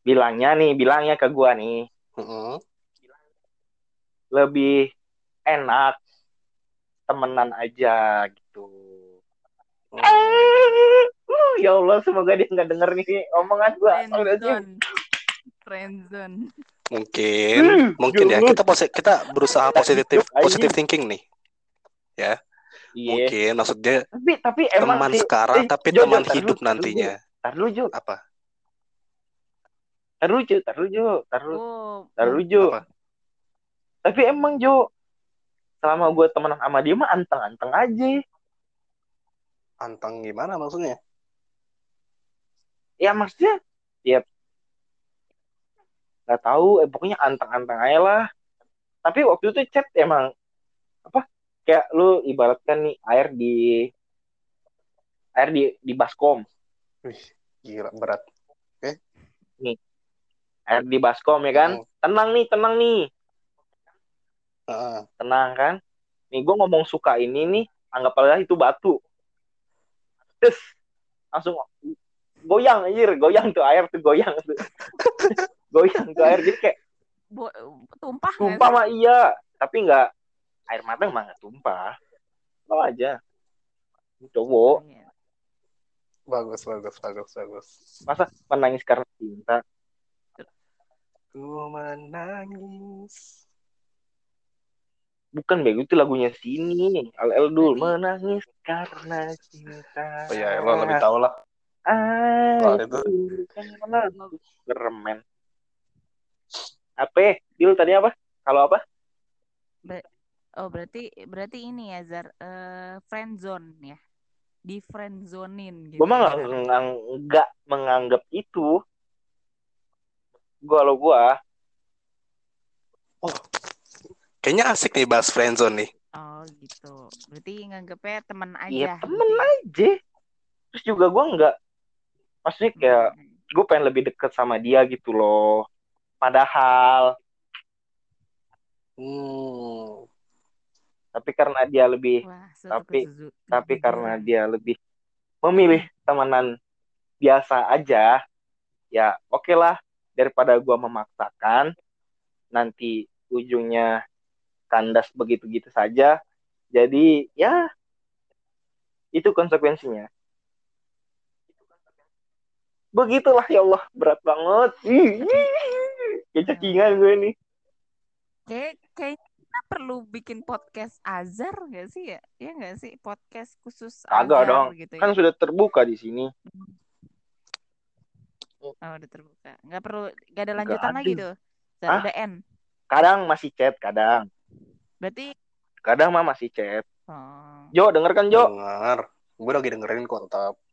S2: bilangnya nih bilangnya ke gua nih.
S1: Mm-mm.
S2: lebih enak temenan aja gitu.
S1: Hmm.
S2: Uh, ya Allah semoga dia nggak denger nih omongan gua
S3: Friendzone. Friendzone.
S1: Mungkin,
S2: Hmm,
S1: mungkin ya kita posi- kita berusaha positif positif thinking nih.
S2: iya
S1: Mungkin maksudnya
S2: tapi tapi emang
S1: teman
S2: sih
S1: sekarang
S2: eh,
S1: tapi
S2: Jo, Jo,
S1: teman
S2: dulu,
S1: hidup
S2: dulu,
S1: nantinya.
S2: tar dulu Jo
S1: Apa?
S2: tar dulu Jo tar dulu Jo tar dulu
S3: Oh,
S2: tar dulu Jo
S1: Apa?
S2: tapi emang Jo selama gue temenan sama dia mah anteng-anteng aja
S1: Anteng gimana maksudnya?
S2: Ya maksudnya ya nggak tahu eh, pokoknya anteng-anteng aja lah. Tapi waktu itu chat emang apa kayak lu ibaratkan nih air di air di di baskom.
S1: Wih, gila berat.
S2: air di baskom ya kan?
S1: Hmm.
S2: tenang nih tenang nih.
S1: Heeh.
S2: tenang kan? Nih gue ngomong suka ini nih anggap aja itu batu. Terus langsung goyang anjir. Goyang tuh air tuh goyang tuh. (laughs) Goyang tuh air. Jadi kayak
S3: bo- tumpah
S2: tumpah mah iya. Tapi nggak air mata emang nggak tumpah. Lo aja. Cowok
S3: Iya.
S1: Bagus, bagus, bagus, bagus.
S2: masa menangis karena cinta?
S1: Ku menangis.
S2: bukan bego itu lagunya sini. Al eldul
S3: Tadi-
S2: menangis karena cinta.
S1: Oh ya, lo lebih tahu lah.
S2: Ah
S1: itu.
S2: kan keren men apa Dil tadi apa kalau apa
S3: Oh berarti berarti ini ya Zar eh friendzone ya di friendzonein gitu.
S2: gue mah nggak menganggap itu gue lo gue
S1: Kayaknya asik nih bahas friendzone nih.
S3: Oh gitu. Berarti nganggepnya temen aja.
S2: Iya temen
S3: ya.
S2: aja. Terus juga gue nggak, maksudnya kayak gue pengen lebih deket sama dia gitu loh. Padahal,
S1: Hmm.
S2: tapi karena dia lebih,
S3: Wah,
S2: tapi-
S3: kejuju-
S2: tapi karena dia lebih memilih temenan biasa aja, ya oke lah daripada gue memaksakan, nanti ujungnya kandas begitu-gitu saja. Jadi ya itu konsekuensinya. Begitulah ya Allah berat banget. Kayak cakingan gue nih.
S3: Kayak kayak kita perlu bikin podcast Azar gak sih ya? Ya gak sih podcast khusus Azar
S2: dong.
S3: gitu ya.
S2: Kan sudah terbuka di sini.
S3: Oh udah terbuka. Nggak perlu gak ada
S2: Nggak
S3: lanjutan
S2: ada.
S3: lagi tuh. Zar,
S2: Hah?
S3: udah end.
S2: Kadang masih chat, kadang.
S3: Berarti
S2: Kadang mah masih chat.
S3: oh,
S2: Jo, denger kan Jo?
S1: Dengar. Gue lagi dengerin kontap.
S2: Hmm.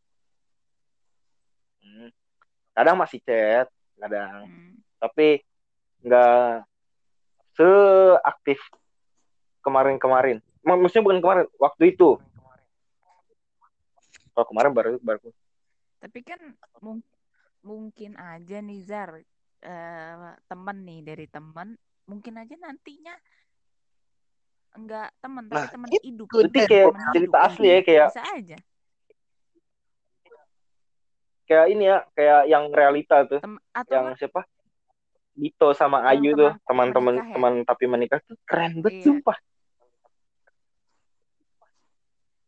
S2: Kadang masih chat, kadang.
S3: hmm.
S2: Tapi nggak seaktif kemarin-kemarin. Mak- Maksudnya bukan kemarin, waktu itu. Kalau kemarin baru baru
S3: Tapi kan mung- mungkin aja nih Zar eh, temen nih dari temen mungkin aja nantinya enggak temen tapi
S1: Nah,
S3: temen
S1: itu
S3: hidup.
S2: Berarti kayak cerita
S3: hidup.
S2: asli ya, kayak
S3: Bisa aja.
S2: Kayak ini ya, kayak yang realita tuh,
S3: Tem- atau
S2: yang siapa? Dito sama Ayu tuh,
S3: teman-
S2: teman-teman
S3: menikah ya?
S2: teman tapi menikah tuh keren banget
S3: Iya.
S2: sumpah.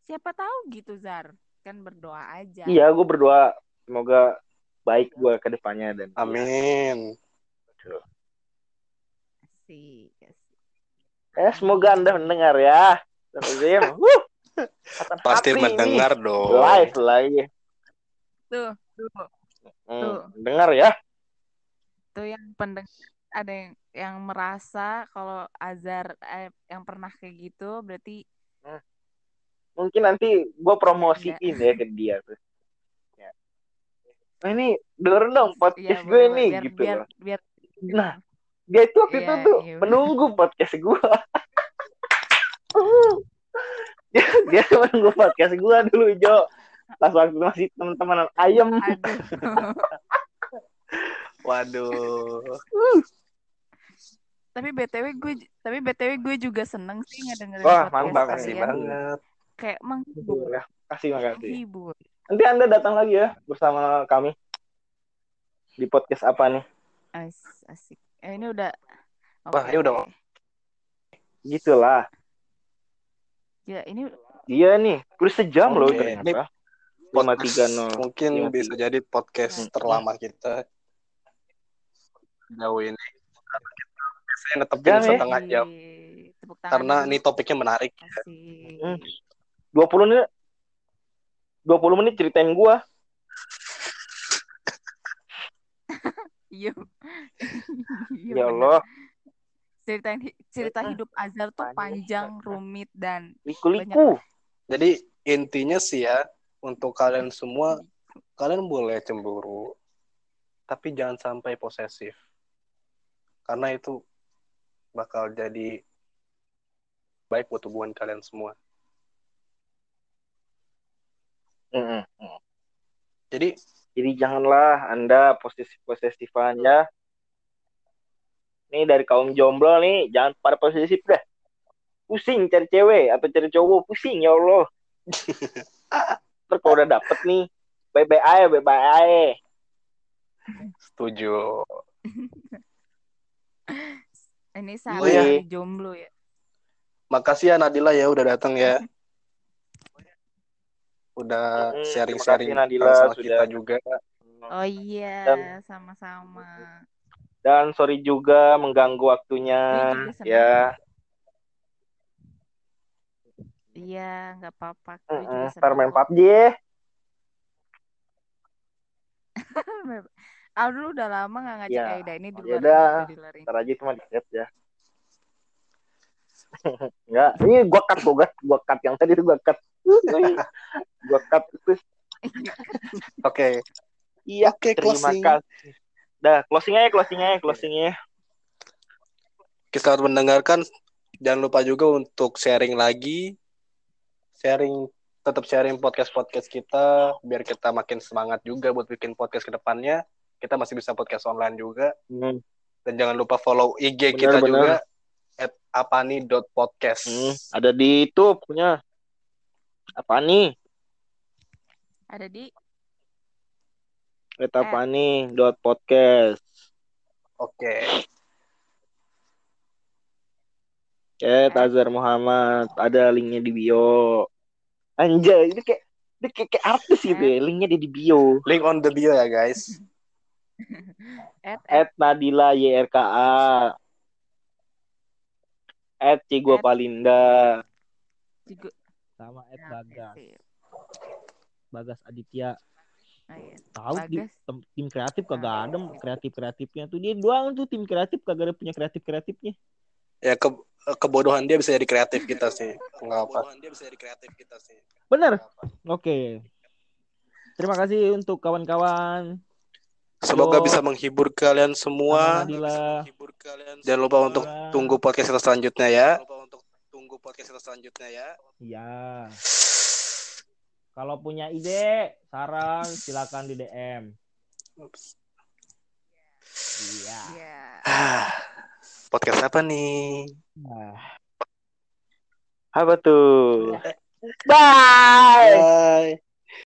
S3: siapa tahu gitu Zar. Kan berdoa aja.
S2: Iya, gue berdoa semoga baik gue ke depannya dan
S1: Amin.
S3: Asik.
S2: Eh, semoga Anda mendengar ya. Ya,
S1: Pasti mendengar dong.
S2: Live lagi.
S3: Tuh, tuh,
S2: Hmm, dengar ya.
S3: tuh yang pendengar ada yang yang merasa kalau Azar eh, yang pernah kayak gitu berarti
S2: Mungkin nanti gue promosiin ya ke dia tuh. Ya. Nah, ini denger dong podcast
S3: ya
S2: gue nih
S3: biar,
S2: gitu
S3: biar,
S2: loh.
S3: biar
S2: Nah, dia itu waktu itu
S3: Iya,
S2: tuh
S3: iya.
S2: menunggu podcast gue. (laughs) dia, dia menunggu podcast gue dulu Jo. Pas waktu masih teman-teman ayam.
S3: aduh
S1: Waduh.
S3: tapi btw gue tapi btw gue juga seneng sih ngedengerin
S2: Wah, mantap,
S1: Makasih
S3: kalian
S1: banget.
S3: kayak menghibur
S2: Ya, kasih makasih.
S3: menghibur
S2: Nanti Anda datang lagi ya bersama kami di podcast apa nih?
S3: As asik. Eh, ini udah.
S1: Wah,
S3: Oke,
S1: ini udah-.
S2: Gitulah.
S3: Ya, ini
S2: Iya nih, udah sejam loh
S1: Oke,
S2: ternyata. Tiga nol.
S1: Mungkin
S2: Lima
S1: bisa
S2: tiga.
S1: jadi podcast
S3: Hmm.
S1: terlama kita jauh ini. Biasanya netepin
S2: Jam ya?
S1: setengah jam.
S3: Tepuk tangan
S1: Karena ini topiknya menarik.
S2: Hmm. 20 menit 20 menit ceritain gua. (laughs)
S3: Iya. Iya,
S2: Ya. Allah,
S3: Cerita cerita
S2: Mm-mm.
S3: hidup Azhar tuh
S2: Panjang.
S3: panjang, rumit dan
S2: liku-liku.
S1: Jadi intinya sih ya untuk kalian semua kalian boleh cemburu tapi jangan sampai posesif. Karena itu bakal jadi baik buat hubungan kalian semua.
S2: Mm-mm.
S1: Jadi
S2: Jadi janganlah Anda posesif-posesifan ya. Nih dari kaum jomblo nih, jangan pada posesif dah. Pusing cari cewek atau cari cowok, pusing ya Allah. (laughs) Terus kalau udah dapet nih, bye-bye aja, bye-bye aja.
S1: setuju. (laughs)
S3: ini
S1: Oh, iya.
S3: dari jomblo ya.
S1: Makasih ya Nadila ya udah datang ya. (laughs) Udah
S2: Mm,
S1: sharing-sharing
S2: kasih Nadila
S1: sama
S2: sudah-
S1: kita juga.
S3: Oh iya,
S2: Dan-
S3: sama-sama.
S2: Dan sorry juga mengganggu waktunya
S3: senang.
S2: ya.
S3: Iya, nggak apa-apa.
S2: Ntar main. PUBG (laughs)
S3: dulu udah lama nggak ngajak
S2: Ya,
S3: Aida ini di
S2: ya
S3: luar
S2: udah. Ntar aja cuma di chat ya. (laughs) Enggak, ini gua cut gua cut, gua cut yang tadi itu gua cut. (laughs) gua cut itu.
S1: Oke.
S2: Iya,
S1: Oke,
S2: terima
S1: closing.
S2: kasih. Dah, closing aja, closing aja, closing aja.
S1: Kita selamat mendengarkan. Jangan lupa juga untuk sharing lagi. Sharing tetap sharing podcast-podcast kita biar kita makin semangat juga buat bikin podcast ke depannya. Kita masih bisa podcast online juga.
S2: Hmm,
S1: Dan jangan lupa follow IG
S2: Benar,
S1: kita
S2: benar.
S1: juga at apani.podcast.
S2: hmm, ada di itu punya apa nih?
S3: Ada di
S2: Eta apa nih? Dot podcast.
S1: Oke.
S2: Ya, Tazar Muhammad. Ada linknya di bio. Anjay, ini kayak ini kayak, kayak artis gitu ya. Linknya di bio.
S1: Link on the bio ya guys. (laughs)
S3: at, at,
S2: At Nadila YRKA. At Cigua
S3: At-
S2: Palinda.
S3: juga.
S4: sama Ed
S3: Nah,
S4: Bagas. Bagas Aditya
S3: Oh, iya.
S4: tahu di tem- tim kreatif kagak ada kreatif kreatifnya tuh dia doang tuh tim kreatif kagak ada punya kreatif kreatifnya
S1: Ya ke kebodohan dia bisa jadi kreatif kita sih. Enggak apa. dia bisa jadi kreatif kita sih.
S4: bener oke terima kasih untuk kawan-kawan
S1: Semoga
S4: Yo.
S1: bisa menghibur kalian semua.
S4: Nadila
S1: Jangan lupa untuk tunggu podcast kita selanjutnya ya. tunggu podcast kita selanjutnya ya.
S4: iya kalau punya ide saran silakan di DM iya
S3: Iya.
S1: Podcast apa nih?
S4: nah.
S2: Apa tuh? Bye.
S1: Bye.